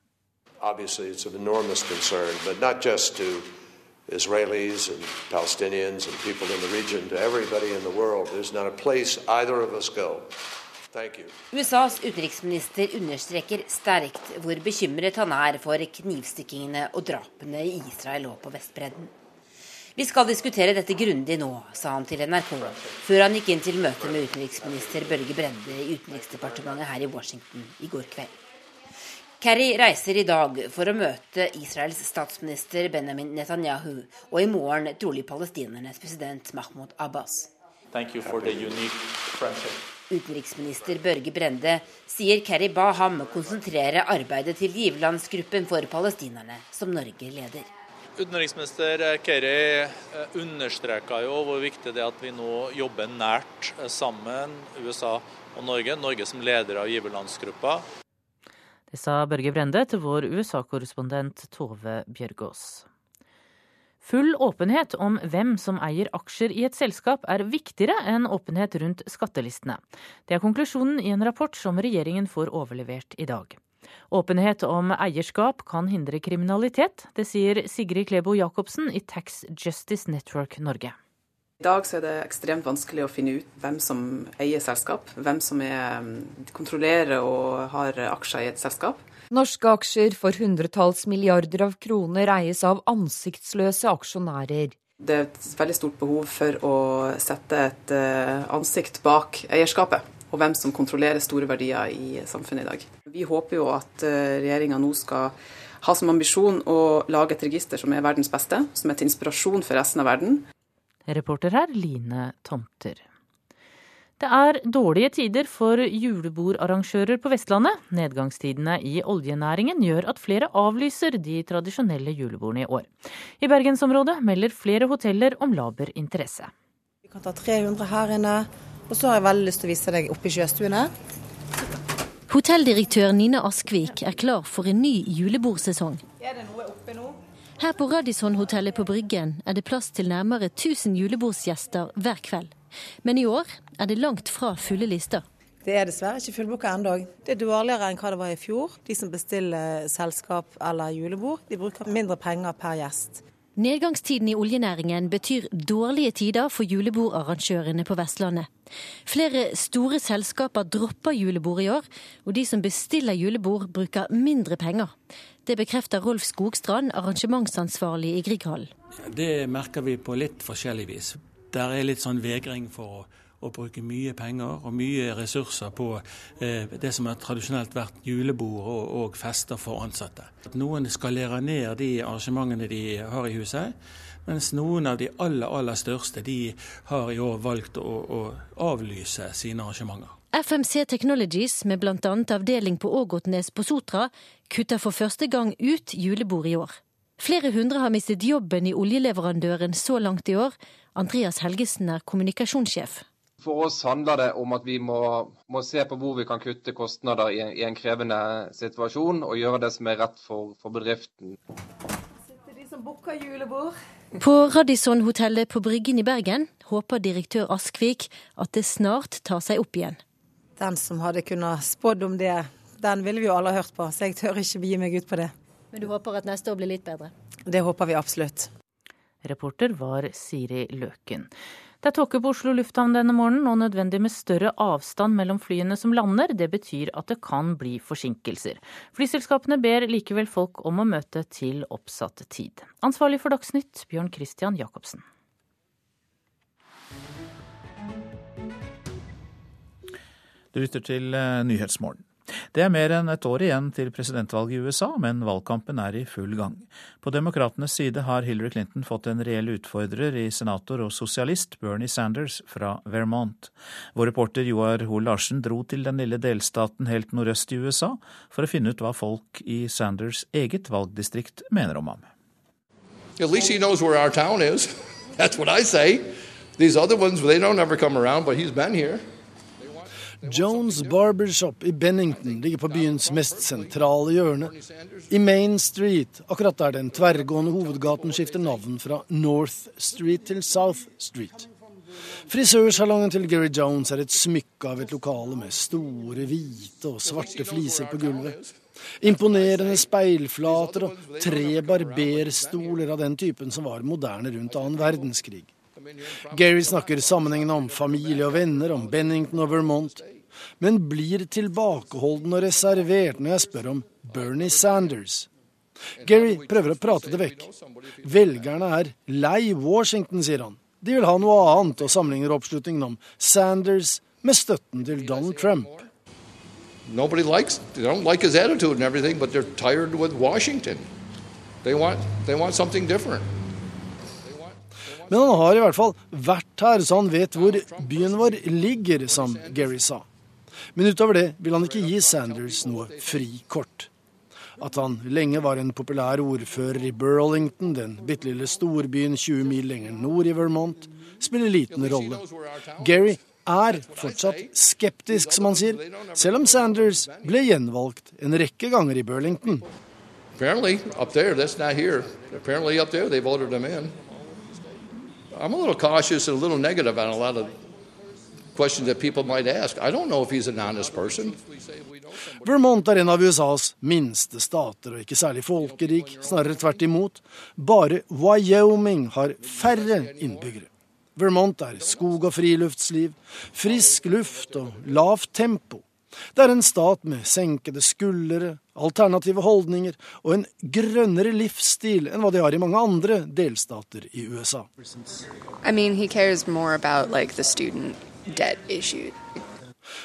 Israelis and Palestinians and people in the region, to everybody in the world. There's not a place either of us go USAs utenriksminister understreker sterkt hvor bekymret han er for knivstikkingene og drapene i Israel og på Vestbredden. Vi skal diskutere dette grundig nå, sa han til NRK, før han gikk inn til møte med utenriksminister Børge Brende i Utenriksdepartementet her i Washington i går kveld. Kerry reiser i dag for å møte Israels statsminister Benjamin Netanyahu, og i morgen trolig palestinernes president Mahmoud Abbas. Utenriksminister Børge Brende sier Kerry ba ham konsentrere arbeidet til giverlandsgruppen for palestinerne, som Norge leder. Utenriksminister Kerry eh, understreka jo hvor viktig det er at vi nå jobber nært eh, sammen, USA og Norge. Norge som leder av giverlandsgruppa. Det sa Børge Brende til vår USA-korrespondent Tove Bjørgaas. Full åpenhet om hvem som eier aksjer i et selskap er viktigere enn åpenhet rundt skattelistene. Det er konklusjonen i en rapport som regjeringen får overlevert i dag. Åpenhet om eierskap kan hindre kriminalitet. Det sier Sigrid Klebo Jacobsen i Tax Justice Network Norge. I dag er det ekstremt vanskelig å finne ut hvem som eier selskap, hvem som er, kontrollerer og har aksjer i et selskap. Norske aksjer for hundretalls milliarder av kroner eies av ansiktsløse aksjonærer. Det er et veldig stort behov for å sette et eh, ansikt bak eierskapet, og hvem som kontrollerer store verdier i samfunnet i dag. Vi håper jo at eh, regjeringa nå skal ha som ambisjon å lage et register som er verdens beste, som er til inspirasjon for resten av verden. Reporter her Line Tomter. Det er dårlige tider for julebordarrangører på Vestlandet. Nedgangstidene i oljenæringen gjør at flere avlyser de tradisjonelle julebordene i år. I bergensområdet melder flere hoteller om laber interesse. Vi kan ta 300 her inne, og så har jeg veldig lyst til å vise deg oppe i sjøstuene. Hotelldirektør Nina Askvik er klar for en ny julebordsesong. Er det noe oppe nå? Her på Radisson-hotellet på Bryggen er det plass til nærmere 1000 julebordsgjester hver kveld. Men i år er det langt fra fulle lister. Det er dessverre ikke fullbooka ennå. Det er dårligere enn hva det var i fjor. De som bestiller selskap eller julebord, de bruker mindre penger per gjest. Nedgangstiden i oljenæringen betyr dårlige tider for julebordarrangørene på Vestlandet. Flere store selskaper dropper julebord i år, og de som bestiller julebord bruker mindre penger. Det bekrefter Rolf Skogstrand, arrangementsansvarlig i Grieghallen. Det merker vi på litt forskjellig vis der er litt sånn vegring for å, å bruke mye penger og mye ressurser på eh, det som har tradisjonelt vært julebord og, og, fester for ansatte. Noen skalerer ned de arrangementene de har i huset, mens noen av de aller, aller største de har i år valgt å, å avlyse sine arrangementer. FMC Technologies, med bl.a. avdeling på Ågotnes på Sotra, kutter for første gang ut julebord i år. Flere hundre har mistet jobben i oljeleverandøren så langt i år, Andreas Helgesen er kommunikasjonssjef. For oss handler det om at vi må, må se på hvor vi kan kutte kostnader i en, i en, krevende situasjon, og gjøre det som er rett for, for bedriften. Sitter de som booker julebord. På Radisson-hotellet på Bryggen i Bergen håper direktør Askvik at det snart tar seg opp igjen. Den som hadde kunnet spådd om det, den ville vi jo alle hørt på, så jeg tør ikke begi meg ut på det. Men du håper at neste år blir litt bedre? Det håper vi absolutt. Reporter var Siri Løken. Det er tåke på Oslo lufthavn denne morgenen, og nødvendig med større avstand mellom flyene som lander. Det betyr at det kan bli forsinkelser. Flyselskapene ber likevel folk om å møte til oppsatt tid. Ansvarlig for Dagsnytt, Bjørn Christian Jacobsen. Du lytter til eh, Nyhetsmorgen. Det er mer enn et år igjen til presidentvalget i USA, men valgkampen er i full gang. På demokratenes side har Hillary Clinton fått en reell utfordrer i senator og sosialist Bernie Sanders fra Vermont. Vår reporter Joar Hoel Larsen dro til den lille delstaten helt nordøst i USA for å finne ut hva folk i Sanders eget valgdistrikt mener om ham. At least he knows where our town is. That's what I say. These other ones, they don't ever come around, but he's been here. Jones Barbershop i Bennington ligger på byens mest sentrale hjørne. I Main Street, akkurat der den tverrgående hovedgaten skifter navn fra North Street til South Street. Frisørsalongen til Gary Jones er et smykke av et lokale med store hvite og svarte fliser på gulvet. Imponerende speilflater og tre barberstoler av den typen som var moderne rundt annen verdenskrig. Gary snakker sammenhengende om familie og venner, om Bennington og Vermont, men blir tilbakeholden og reservert når jeg spør om Bernie Sanders. Gary prøver å prate det vekk. Velgerne er lei Washington, sier han. De vil ha noe annet, og sammenligner oppslutningen om Sanders med støtten til Donald Trump. Nobody likes, they don't like attitude and everything, but they're tired Washington. They want, they want something. Men han har i hvert fall vært her, så han vet hvor byen vår ligger, som Gary sa. Men utover det vil han ikke gi Sanders noe frikort. At han lenge var en populær ordfører i Burlington, den bitte lille storbyen 20 mil lenger nord i Vermont, spiller liten rolle. Gary er fortsatt skeptisk, som han sier, selv om Sanders ble gjenvalgt en rekke ganger i Burlington. Apparently, up there, that's not here. Apparently, up there, they voted him in. I'm a little cautious and a little negative on a lot of questions that people might ask. I don't know if he's an honest person. Vermont er en av USAs minste stater og ikke særlig folkerik, snarere tvert imot. Bare Wyoming har færre innbyggere. Vermont er skog og friluftsliv, frisk luft og lavt tempo. Det er en stat med senkede skuldre, alternative holdninger og en grønnere livsstil enn hva de har i mange andre delstater i USA. I mean, about, like,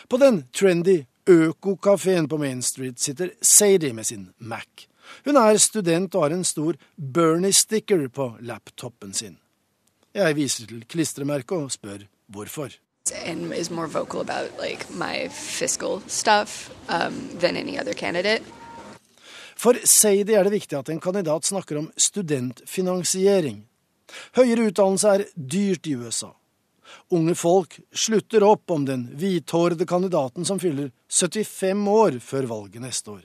på den trendy økokafeen på Main Street sitter Sadie med sin Mac. Hun er student og har en stor Bernie-sticker på laptopen sin. Jeg viser til klistremerket og spør hvorfor. And is more vocal about like my fiscal stuff um, than any other candidate. For Sadie er det viktig at en kandidat snakker om studentfinansiering. Høyere utdannelse er dyrt i USA. Unge folk slutter opp om den hvithårede kandidaten som fyller 75 år før valget neste år.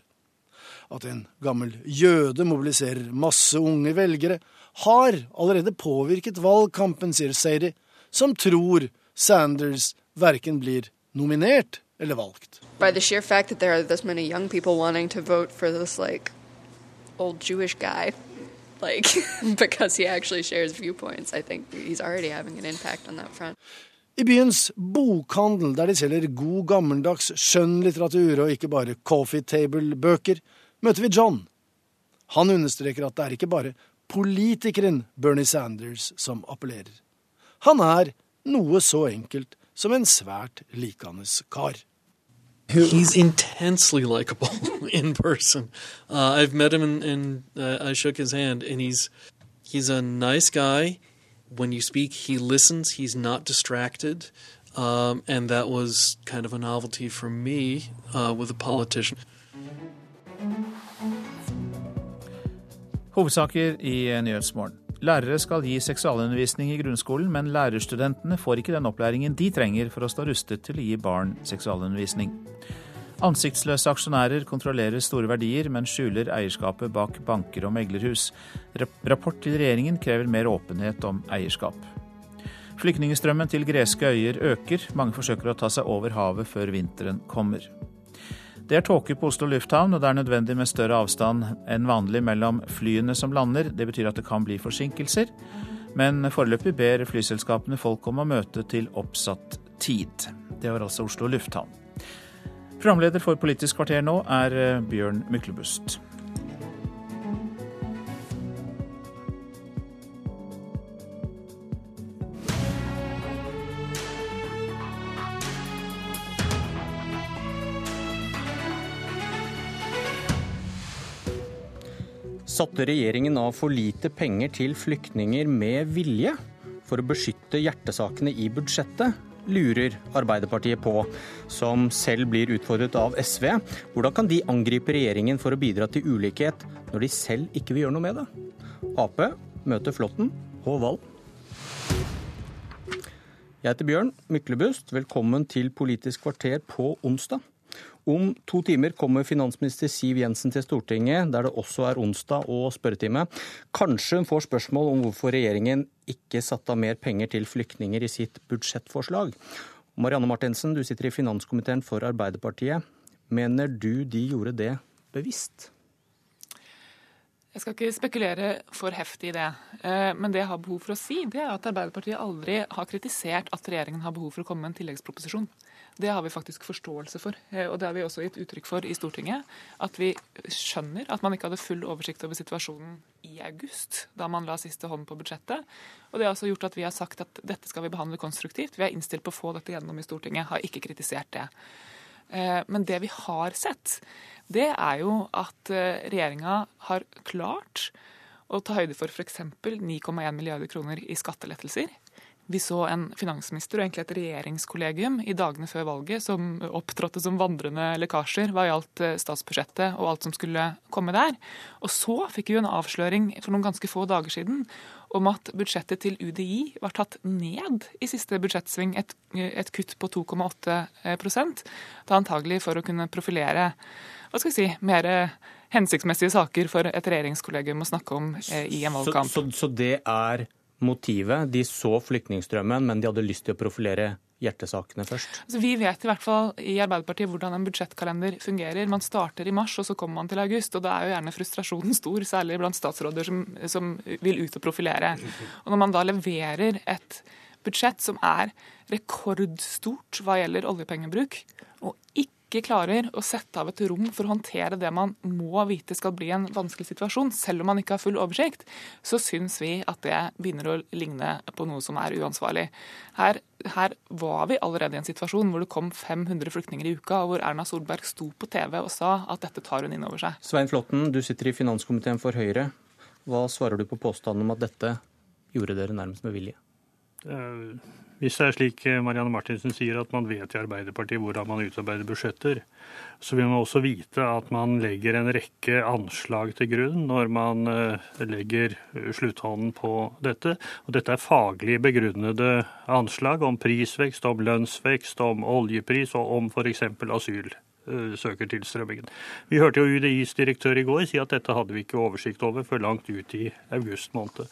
At en gammel jøde mobiliserer masse unge velgere, har allerede påvirket valgkampen, sier Sadie, som tror Sanders verken blir nominert eller valgt. By the sheer fact that there are this many young people wanting to vote for this like old Jewish guy, like because he actually shares viewpoints, I think he's already having an impact on that front. I byens bokhandel, der de selger god gammeldags skjønnlitteratur og ikke bare coffee table-bøker, møter vi John. Han understreker at det er ikke bare politikeren Bernie Sanders som appellerer. Han er noe så enkelt som en svært likende kar. He's intensely likable in person. Uh, I've met him and, and uh, I shook his hand, and he's he's a nice guy. When you speak, he listens. He's not distracted, um, and that was kind of a novelty for me uh, with a politician. Hovedsaker i Nyhetsmorgen. Lærere skal gi seksualundervisning i grunnskolen, men lærerstudentene får ikke den opplæringen de trenger for å stå rustet til å gi barn seksualundervisning. Ansiktsløse aksjonærer kontrollerer store verdier, men skjuler eierskapet bak banker og meglerhus. Rapport til regjeringen krever mer åpenhet om eierskap. Flyktningstrømmen til greske øyer øker. Mange forsøker å ta seg over havet før vinteren kommer. Det er tåke på Oslo lufthavn, og det er nødvendig med større avstand enn vanlig mellom flyene som lander. Det betyr at det kan bli forsinkelser. Men foreløpig ber flyselskapene folk om å møte til oppsatt tid. Det var altså Oslo lufthavn. Programleder for Politisk kvarter nå er eh, Bjørn Myklebust. Satte regjeringen av for lite penger til flyktninger med vilje for å beskytte hjertesakene i budsjettet? lurer Arbeiderpartiet på, som selv blir utfordret av SV. Hvordan kan de angripe regjeringen for å bidra til ulikhet, når de selv ikke vil gjøre noe med det? Ap møter Flåtten og Wall. Jeg heter Bjørn Myklebust. Velkommen til Politisk kvarter på onsdag. Om to timer kommer finansminister Siv Jensen til Stortinget, der det også er onsdag og spørretime. Kanskje hun får spørsmål om hvorfor regjeringen ikke satte av mer penger til flyktninger i sitt budsjettforslag. Marianne Martinsen, du sitter i finanskomiteen for Arbeiderpartiet. Mener du de gjorde det bevisst? Jeg skal ikke spekulere for heftig i det. Eh, men det jeg har behov for å si, det er at Arbeiderpartiet aldri har kritisert at regjeringen har behov for å komme med en tilleggsproposisjon. Det har vi faktisk forståelse for. Eh, og det har vi også gitt uttrykk for i Stortinget. At vi skjønner at man ikke hadde full oversikt over situasjonen i august, da man la siste hånd på budsjettet. Og det har også gjort at vi har sagt at dette skal vi behandle konstruktivt. Vi er innstilt på å få dette gjennom i Stortinget. Har ikke kritisert det. Eh, men det vi har sett, det er jo at eh, regjeringa har klart å ta høyde for f.eks. 9,1 milliarder kroner i skattelettelser. Vi så en finansminister og egentlig et regjeringskollegium i dagene før valget som opptrådte som vandrende lekkasjer hva gjaldt eh, statsbudsjettet og alt som skulle komme der. Og så fikk vi en avsløring for noen ganske få dager siden om at budsjettet til UDI var tatt ned i siste budsjettsving, et, et kutt på 2,8% da antagelig for å kunne profilere hva skal vi si, mer hensiktsmessige saker for et regjeringskollegium å snakke om eh, i en valgkamp. Så, så, så det er motivet. De så flyktningstrømmen, men de hadde lyst til å profilere hjertesakene først? Altså, vi vet i hvert fall i Arbeiderpartiet hvordan en budsjettkalender fungerer. Man starter i mars, og så kommer man til august. og Da er jo gjerne frustrasjonen stor, særlig blant statsråder som, som vil ut og profilere. Og Når man da leverer et budsjett som er rekordstort hva gjelder oljepengebruk, og ikke ikke klarer å sette av et rom for å håndtere det man må vite skal bli en vanskelig situasjon, selv om man ikke har full oversikt, så syns vi at det begynner å ligne på noe som er uansvarlig. Her, her var vi allerede i en situasjon hvor det kom 500 flyktninger i uka, og hvor Erna Solberg sto på TV og sa at dette tar hun inn over seg. Svein Flåtten, du sitter i finanskomiteen for Høyre. Hva svarer du på påstanden om at dette gjorde dere nærmest med vilje? Uh, hvis det er slik eh, Marianne Martinsen sier at man vet i Arbeiderpartiet hvordan man utarbeider budsjetter, så vil man også vite at man legger en rekke anslag til grunn når man uh, legger slutthånden på dette. Og dette er faglig begrunnede anslag om prisvekst, om lønnsvekst, om oljepris og om f.eks. asyl søkertilstrømmingen. Vi hørte jo UDIs direktør i går si at dette hadde vi ikke oversikt over før langt ut i august måned.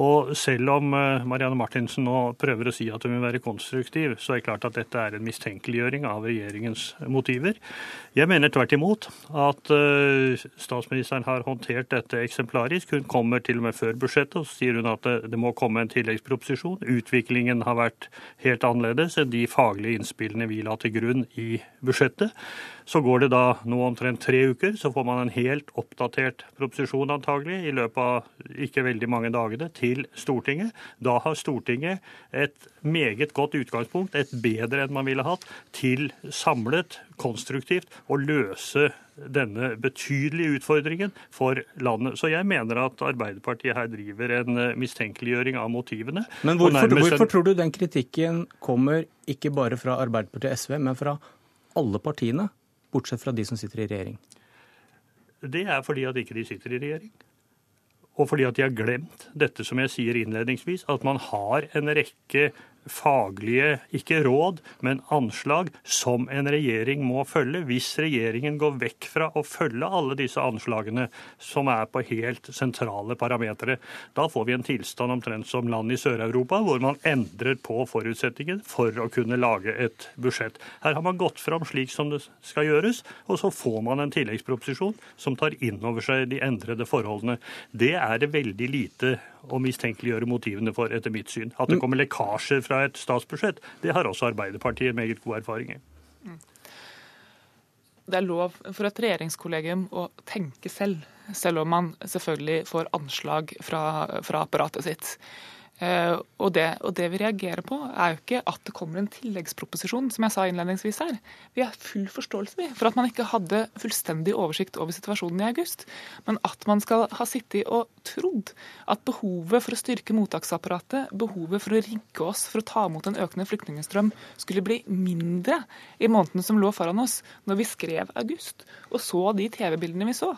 Og selv om eh, Marianne Martinsen nå prøver å si at hun vil være konstruktiv, så er det klart at dette er en mistenkeliggjøring av regjeringens motiver. Jeg mener tvert imot at eh, statsministeren har håndtert dette eksemplarisk. Hun kommer til og med før budsjettet, og så sier hun at det, må komme en tilleggsproposisjon. Utviklingen har vært helt annerledes enn de faglige innspillene vi la til grunn i budsjettet. Så går det da nå omtrent tre uker, så får man en helt oppdatert proposisjon antagelig i løpet av ikke veldig mange dagene til Stortinget. Da har Stortinget et meget godt utgangspunkt, et bedre enn man ville hatt, til samlet, konstruktivt å løse denne betydelige utfordringen for landet. Så jeg mener at Arbeiderpartiet her driver en eh, mistenkeliggjøring av motivene. Men hvorfor, hvorfor tror du den kritikken kommer ikke bare fra Arbeiderpartiet og SV, men fra alle partiene? bortsett fra de som sitter i regjering? Det er fordi at ikke de sitter i regjering. Og fordi at de har glemt dette som jeg sier innledningsvis, at man har en rekke faglige, ikke råd, men anslag som en regjering må følge. Hvis regjeringen går vekk fra å følge alle disse anslagene som er på helt sentrale parametere, da får vi en tilstand omtrent som land i Sør-Europa, hvor man endrer på forutsetningen for å kunne lage et budsjett. Her har man gått fram slik som det skal gjøres, og så får man en tilleggsproposisjon som tar inn over seg de endrede forholdene. Det er det veldig lite å mistenkeliggjøre motivene for, etter mitt syn. At det kommer lekkasjer fra et statsbudsjett, det har også Arbeiderpartiet meget god erfaring i. Det er lov for et regjeringskollegium å tenke selv, selv om man selvfølgelig får anslag fra, fra apparatet sitt. Uh, og, det, og, det, vi reagerer på, er jo ikke at det kommer en tilleggsproposisjon, som jeg sa innledningsvis her. Vi har full forståelse for at man ikke hadde fullstendig oversikt over situasjonen i august. Men at man skal ha sittet og trodd at behovet for å styrke mottaksapparatet, behovet for å rigge oss for å ta imot en økende flyktningstrøm, skulle bli mindre i månedene som lå foran oss, når vi skrev august og så de TV-bildene vi så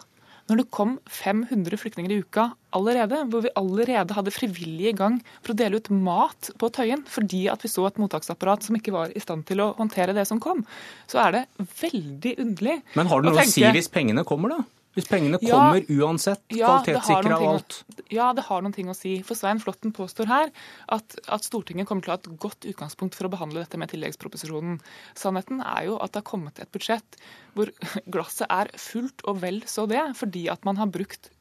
når det kom 500 flyktninger i uka allerede, hvor vi allerede hadde frivillige i gang for å dele ut mat på Tøyen fordi at vi så et mottaksapparat som ikke var i stand til å håndtere det som kom, så er det veldig underlig Men har det noe å si hvis pengene kommer, da? Hvis pengene ja, kommer uansett, ja, kvalitetssikra og alt? Ja, det har noen ting å si. For Svein Flåtten påstår her at, at, Stortinget kommer til å ha et godt utgangspunkt for å behandle dette med tilleggsproposisjonen. Sannheten er jo at det har kommet et budsjett hvor glasset er fullt og vel så det, fordi at man har brukt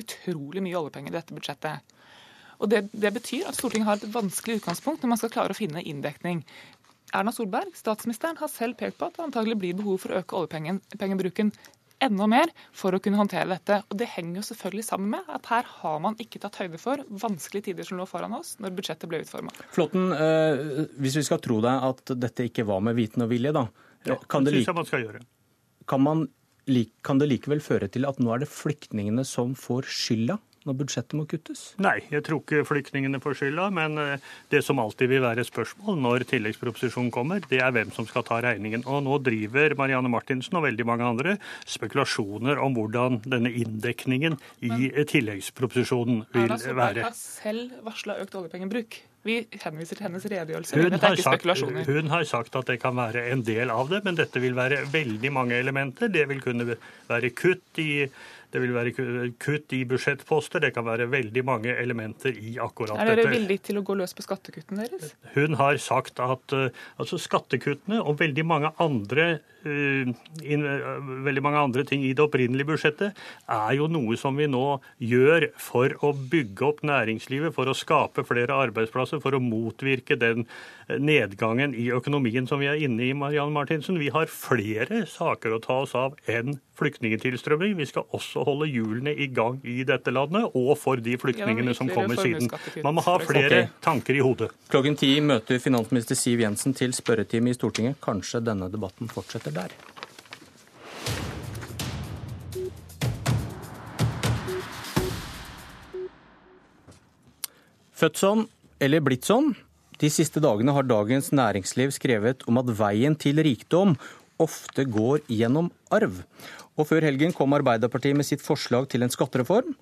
utrolig mye oljepenger i dette budsjettet. Og det, det betyr at Stortinget har et vanskelig utgangspunkt når man skal klare å finne inndekning. Erna Solberg, statsministeren, har selv pekt på at det antagelig blir behov for å øke oljepengebruken enda mer for å kunne håndtere dette. Og Det henger jo selvfølgelig sammen med at her har man ikke tatt høyde for vanskelige tider som lå foran oss når budsjettet ble utforma. Flåtten, eh, hvis vi skal tro deg at dette ikke var med viten og vilje, da. Ja, kan det, like, man skal gjøre. Kan, man, kan det likevel føre til at nå er det flyktningene som får skylda når budsjettet må kuttes? Nei, jeg tror ikke flyktningene får skylda. Men eh, det som alltid vil være spørsmål når tilleggsproposisjonen kommer, det er hvem som skal ta regningen. Og nå driver Marianne Martinsen og veldig mange andre spekulasjoner om hvordan denne inndekningen i tilleggsproposisjonen vil være. Erna Solberg har selv varsla økt oljepengebruk. Vi henviser til hennes redegjørelse. Hun har, sagt, hun har sagt at det kan være en del av det, men dette vil være veldig mange elementer. Det vil kunne være kutt i det vil være kutt i budsjettposter. Det kan være veldig mange elementer i akkurat dette. Er dere villige til å gå løs på skattekuttene deres? Hun har sagt at uh, altså skattekuttene og veldig mange andre veldig mange andre ting i det opprinnelige budsjettet er jo noe som vi nå gjør for å bygge opp næringslivet, for å skape flere arbeidsplasser, for å motvirke den nedgangen i økonomien som vi er inne i, Marianne Martinsen. Vi har flere saker å ta oss av enn flyktningtilstrømming. Vi skal også holde hjulene i gang i dette landet, og for de flyktningene som kommer siden. Man må ha flere tanker i hodet. Klokken ti møter finansminister Siv Jensen til spørretime i Stortinget. Kanskje denne debatten fortsetter der. Født sånn eller blitt sånn? De siste dagene har Dagens Næringsliv skrevet om at veien til rikdom ofte går gjennom arv. Og før helgen kom Arbeiderpartiet med sitt forslag til en skattereform.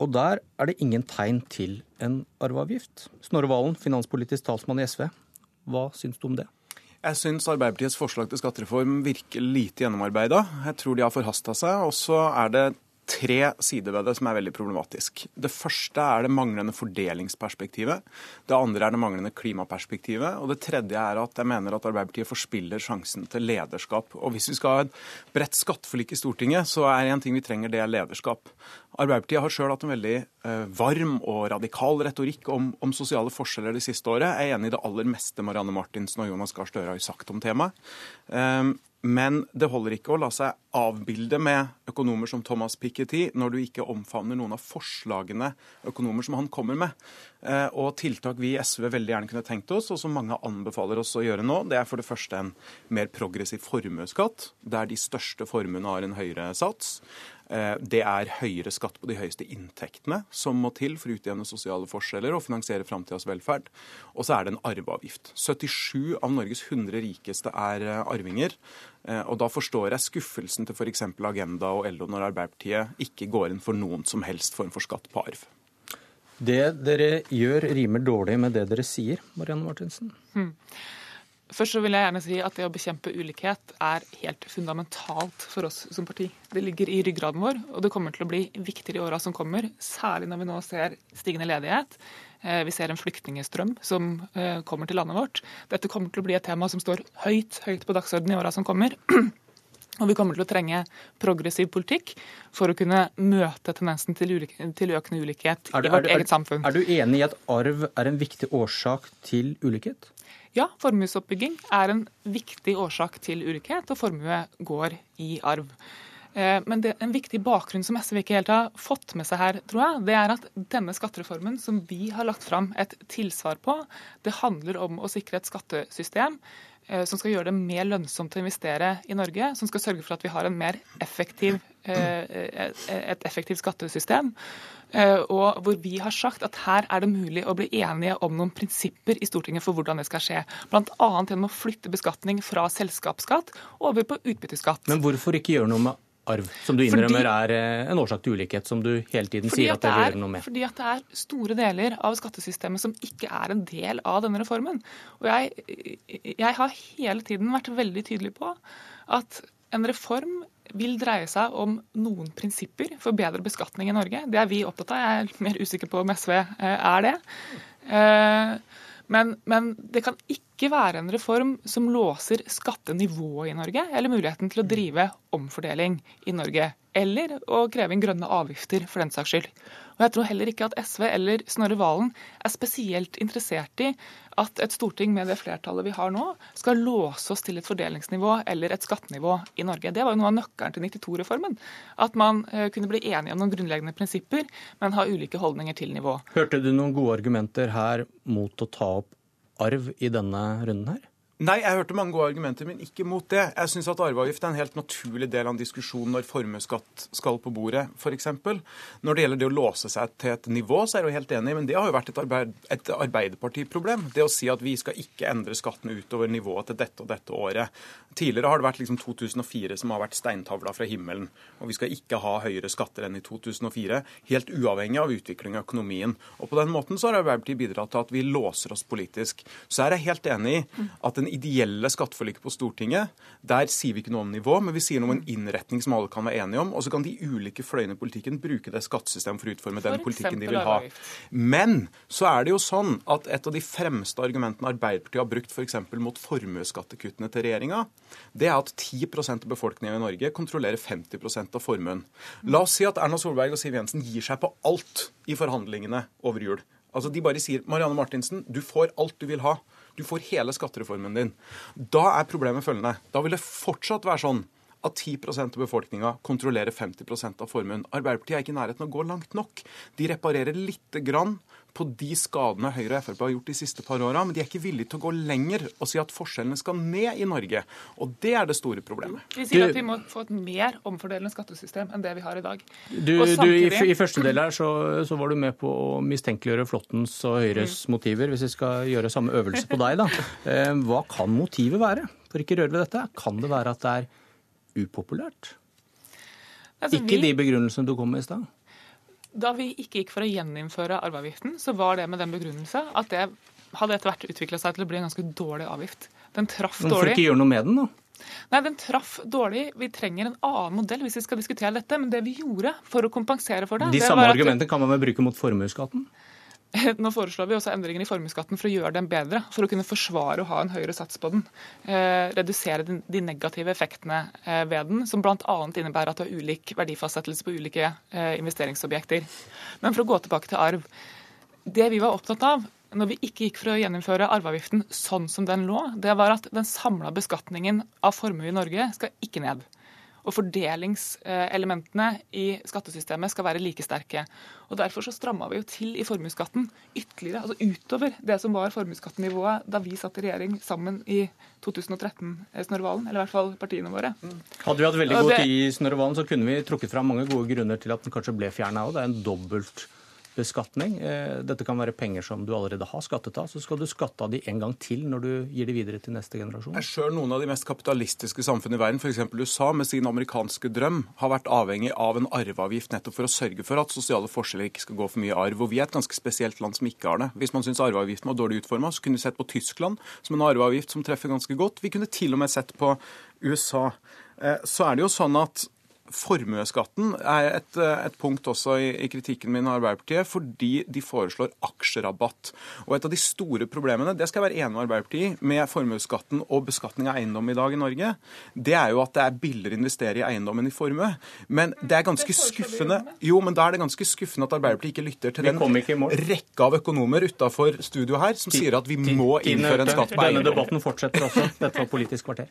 Og der er det ingen tegn til en arveavgift. Snorre Valen, finanspolitisk talsmann i SV, hva syns du om det? Jeg syns Arbeiderpartiets forslag til skattereform virker lite gjennomarbeida. Jeg tror de har forhasta seg. Og så er det tre sider ved det som er veldig problematisk. Det første er det manglende fordelingsperspektivet. Det andre er det manglende klimaperspektivet. Og det tredje er at jeg mener at Arbeiderpartiet forspiller sjansen til lederskap. Og hvis vi skal ha et bredt skatteforlik i Stortinget, så er en ting vi trenger, det er lederskap. Arbeiderpartiet har sjøl hatt en veldig eh, varm og radikal retorikk om, om, sosiale forskjeller det siste året. Jeg er enig i det aller meste Marianne Martinsen og Jonas Gahr Støre har sagt om temaet. Um, men det holder ikke å la seg avbilde med økonomer som Thomas Piketty når du ikke omfavner noen av forslagene økonomer som han kommer med. Eh, og tiltak vi i SV veldig gjerne kunne tenkt oss, og som mange anbefaler oss å gjøre nå, det er for det første en mer progressiv formuesskatt, der de største formuene har en høyere sats. Eh, det er høyere skatt på de høyeste inntektene som må til for å utjevne sosiale forskjeller og finansiere framtidas velferd. Og så er det en arveavgift. 77 av Norges 100 rikeste er eh, arvinger. Eh, og da forstår jeg skuffelsen til f.eks. Agenda og LO når Arbeiderpartiet ikke går inn for noen som helst form for skatt på arv. Det dere gjør rimer dårlig med det dere sier, Marianne Martinsen. Hmm. Først så vil jeg gjerne si at det å bekjempe ulikhet er helt fundamentalt for oss som parti. Det ligger i ryggraden vår, og det kommer til å bli viktigere i åra som kommer. Særlig når vi nå ser stigende ledighet. Eh, vi ser en flyktningstrøm som eh, kommer til landet vårt. Dette kommer til å bli et tema som står høyt, høyt på dagsordenen i åra som kommer. Og vi kommer til å trenge progressiv politikk for å kunne møte tendensen til, til økende ulikhet du, i vårt er, eget samfunn. Er du enig i at arv er en viktig årsak til ulikhet? Ja, formuesoppbygging er en viktig årsak til ulikhet, og formue går i arv. Eh, men det, en viktig bakgrunn som SV ikke helt har fått med seg her, tror jeg, det er at denne skattereformen som vi har lagt fram et tilsvar på, det handler om å sikre et skattesystem som skal gjøre det mer lønnsomt å investere i Norge, som skal sørge for at vi har effektiv, eh, eh, et effektivt skattesystem. Og hvor vi har sagt at her er det mulig å bli enige om noen prinsipper i Stortinget for hvordan det skal skje. Bl.a. gjennom å flytte beskatning fra selskapsskatt over på utbytteskatt. Men hvorfor ikke gjøre noe med arv, som du innrømmer fordi, er eh, en årsak til ulikhet, som du hele tiden sier at, det gjør noe med? Fordi at det er store deler av skattesystemet som ikke er en del av denne reformen. Og jeg, jeg har hele tiden vært veldig tydelig på at en reform vil dreie seg om noen prinsipper for bedre beskatning i Norge. Det er vi opptatt av. Jeg er mer usikker på om SV eh, er det. Eh, men, men, det kan ikke være en reform som låser skattenivået i Norge, eller muligheten til å drive omfordeling i Norge. Eller å kreve inn grønne avgifter, for den saks skyld. Og Jeg tror heller ikke at SV eller Snorre Valen er spesielt interessert i at et storting med det flertallet vi har nå, skal låse oss til et fordelingsnivå eller et skattenivå i Norge. Det var jo noe av nøkkelen til 92-reformen. At man eh, kunne bli enige om noen grunnleggende prinsipper, men ha ulike holdninger til nivå. Hørte du noen gode argumenter her mot å ta opp arv i denne runden her? Nei, jeg hørte mange gode argumenter, men ikke mot det. Jeg syns at arveavgift er en helt naturlig del av en diskusjon når formuesskatt skal på bordet, f.eks. Når det gjelder det å låse seg til et nivå, så er jeg jo helt enig, men det har jo vært et, arbeid, et Arbeiderpartiproblem. Det å si at vi skal ikke endre skatten utover nivået til dette og dette året. Tidligere har det vært liksom 2004 som har vært steintavla fra himmelen. Og vi skal ikke ha høyere skatter enn i 2004, helt uavhengig av utvikling av økonomien. Og på den måten så har Arbeiderpartiet bidratt til at vi låser oss politisk. Så er jeg helt enig i at en den ideelle skatteforliket på Stortinget, der sier vi ikke noe om nivå, men vi sier noe om en innretning som alle kan være enige om. Og så kan de ulike fløyene i politikken bruke det skattesystemet for å utforme den politikken de vil ha. Men så er det jo sånn at et av de fremste argumentene Arbeiderpartiet har brukt f.eks. mot formuesskattekuttene til regjeringa, det er at 10% av befolkningen i Norge kontrollerer 50% av formuen. La oss si at Erna Solberg og Siv Jensen gir seg på alt i forhandlingene over jul. Altså De bare sier Marianne Martinsen, du får alt du vil ha. Du får hele skattereformen din. Da er problemet følgende. Da vil det fortsatt være sånn at 10% av befolkninga kontrollerer 50 av formuen. Arbeiderpartiet er ikke i nærheten av å gå langt nok. De reparerer lite grann på de skadene Høyre og Frp har gjort de siste par åra, men de er ikke villige til å gå lenger og si at forskjellene skal ned i Norge. Og det er det store problemet. Vi sier at vi må få et mer omfordelende skattesystem enn det vi har i dag. Du, samtidig... du i, i, første del her så, så, var du med på å mistenkeliggjøre Flåttens og Høyres mm. motiver, hvis vi skal gjøre samme øvelse på deg, da. Eh, hva kan motivet være for ikke røre ved dette? Kan det være at det er upopulært? Altså, ikke vi... de begrunnelsene du kom med i stad? Da vi ikke gikk for å gjeninnføre arveavgiften, så var det med den begrunnelse at det hadde etter hvert utvikla seg til å bli en ganske dårlig avgift. Den traff dårlig. Hvorfor ikke gjøre noe med den, da? Nei, Den traff dårlig. Vi trenger en annen modell hvis vi skal diskutere dette. Men det vi gjorde for å kompensere for det De det samme argumentene kan man vel bruke mot formuesskatten? Nå foreslår vi også endringer i formuesskatten for å gjøre den bedre. For å kunne forsvare å ha en høyere sats på den. Eh, redusere de negative effektene eh, ved den, som bl.a. innebærer at du har ulik verdifastsettelse på ulike eh, investeringsobjekter. Men for å gå tilbake til arv. Det vi var opptatt av når vi ikke gikk for å gjeninnføre arveavgiften sånn som den lå, det var at den samla beskatningen av formue i Norge skal ikke ned og fordelingselementene i skattesystemet skal være like sterke. Og Derfor så stramma vi jo til i formuesskatten ytterligere, altså utover det som var formuesskattenivået da vi satt i regjering sammen i 2013, Snorre Valen, eller i hvert fall partiene våre. Hadde vi hatt veldig god tid i Snorre så kunne vi trukket fram mange gode grunner til at den kanskje ble fjerna òg. Det er en dobbelt beskatning. Eh, dette kan være penger som du allerede har skattet av. Så skal du skatte av de en gang til når du gir de videre til neste generasjon. Sjøl noen av de mest kapitalistiske samfunn i verden, f.eks. USA, med sin amerikanske drøm, har vært avhengig av en arveavgift nettopp for å sørge for at sosiale forskjeller ikke skal gå for mye arv. Og vi er et ganske spesielt land som ikke har det. Hvis man syns arveavgiften var dårlig utforma, så kunne vi sett på Tyskland som en arveavgift som treffer ganske godt. Vi kunne til og med sett på USA. Eh, så er det jo sånn at Formuesskatten er et, et, punkt også i, i, kritikken min av Arbeiderpartiet, fordi de foreslår aksjerabatt. Og Et av de store problemene det skal jeg være enig med Arbeiderpartiet med formuesskatten og beskatning av eiendom i dag i Norge, det er jo at det er billigere å investere i eiendom enn i formue. Men det er ganske skuffende Jo, men da er det ganske skuffende at Arbeiderpartiet ikke lytter til den rekke av økonomer utafor studio her som sier at vi må innføre en skatt på eiendom. Denne debatten fortsetter også. Dette var Politisk kvarter.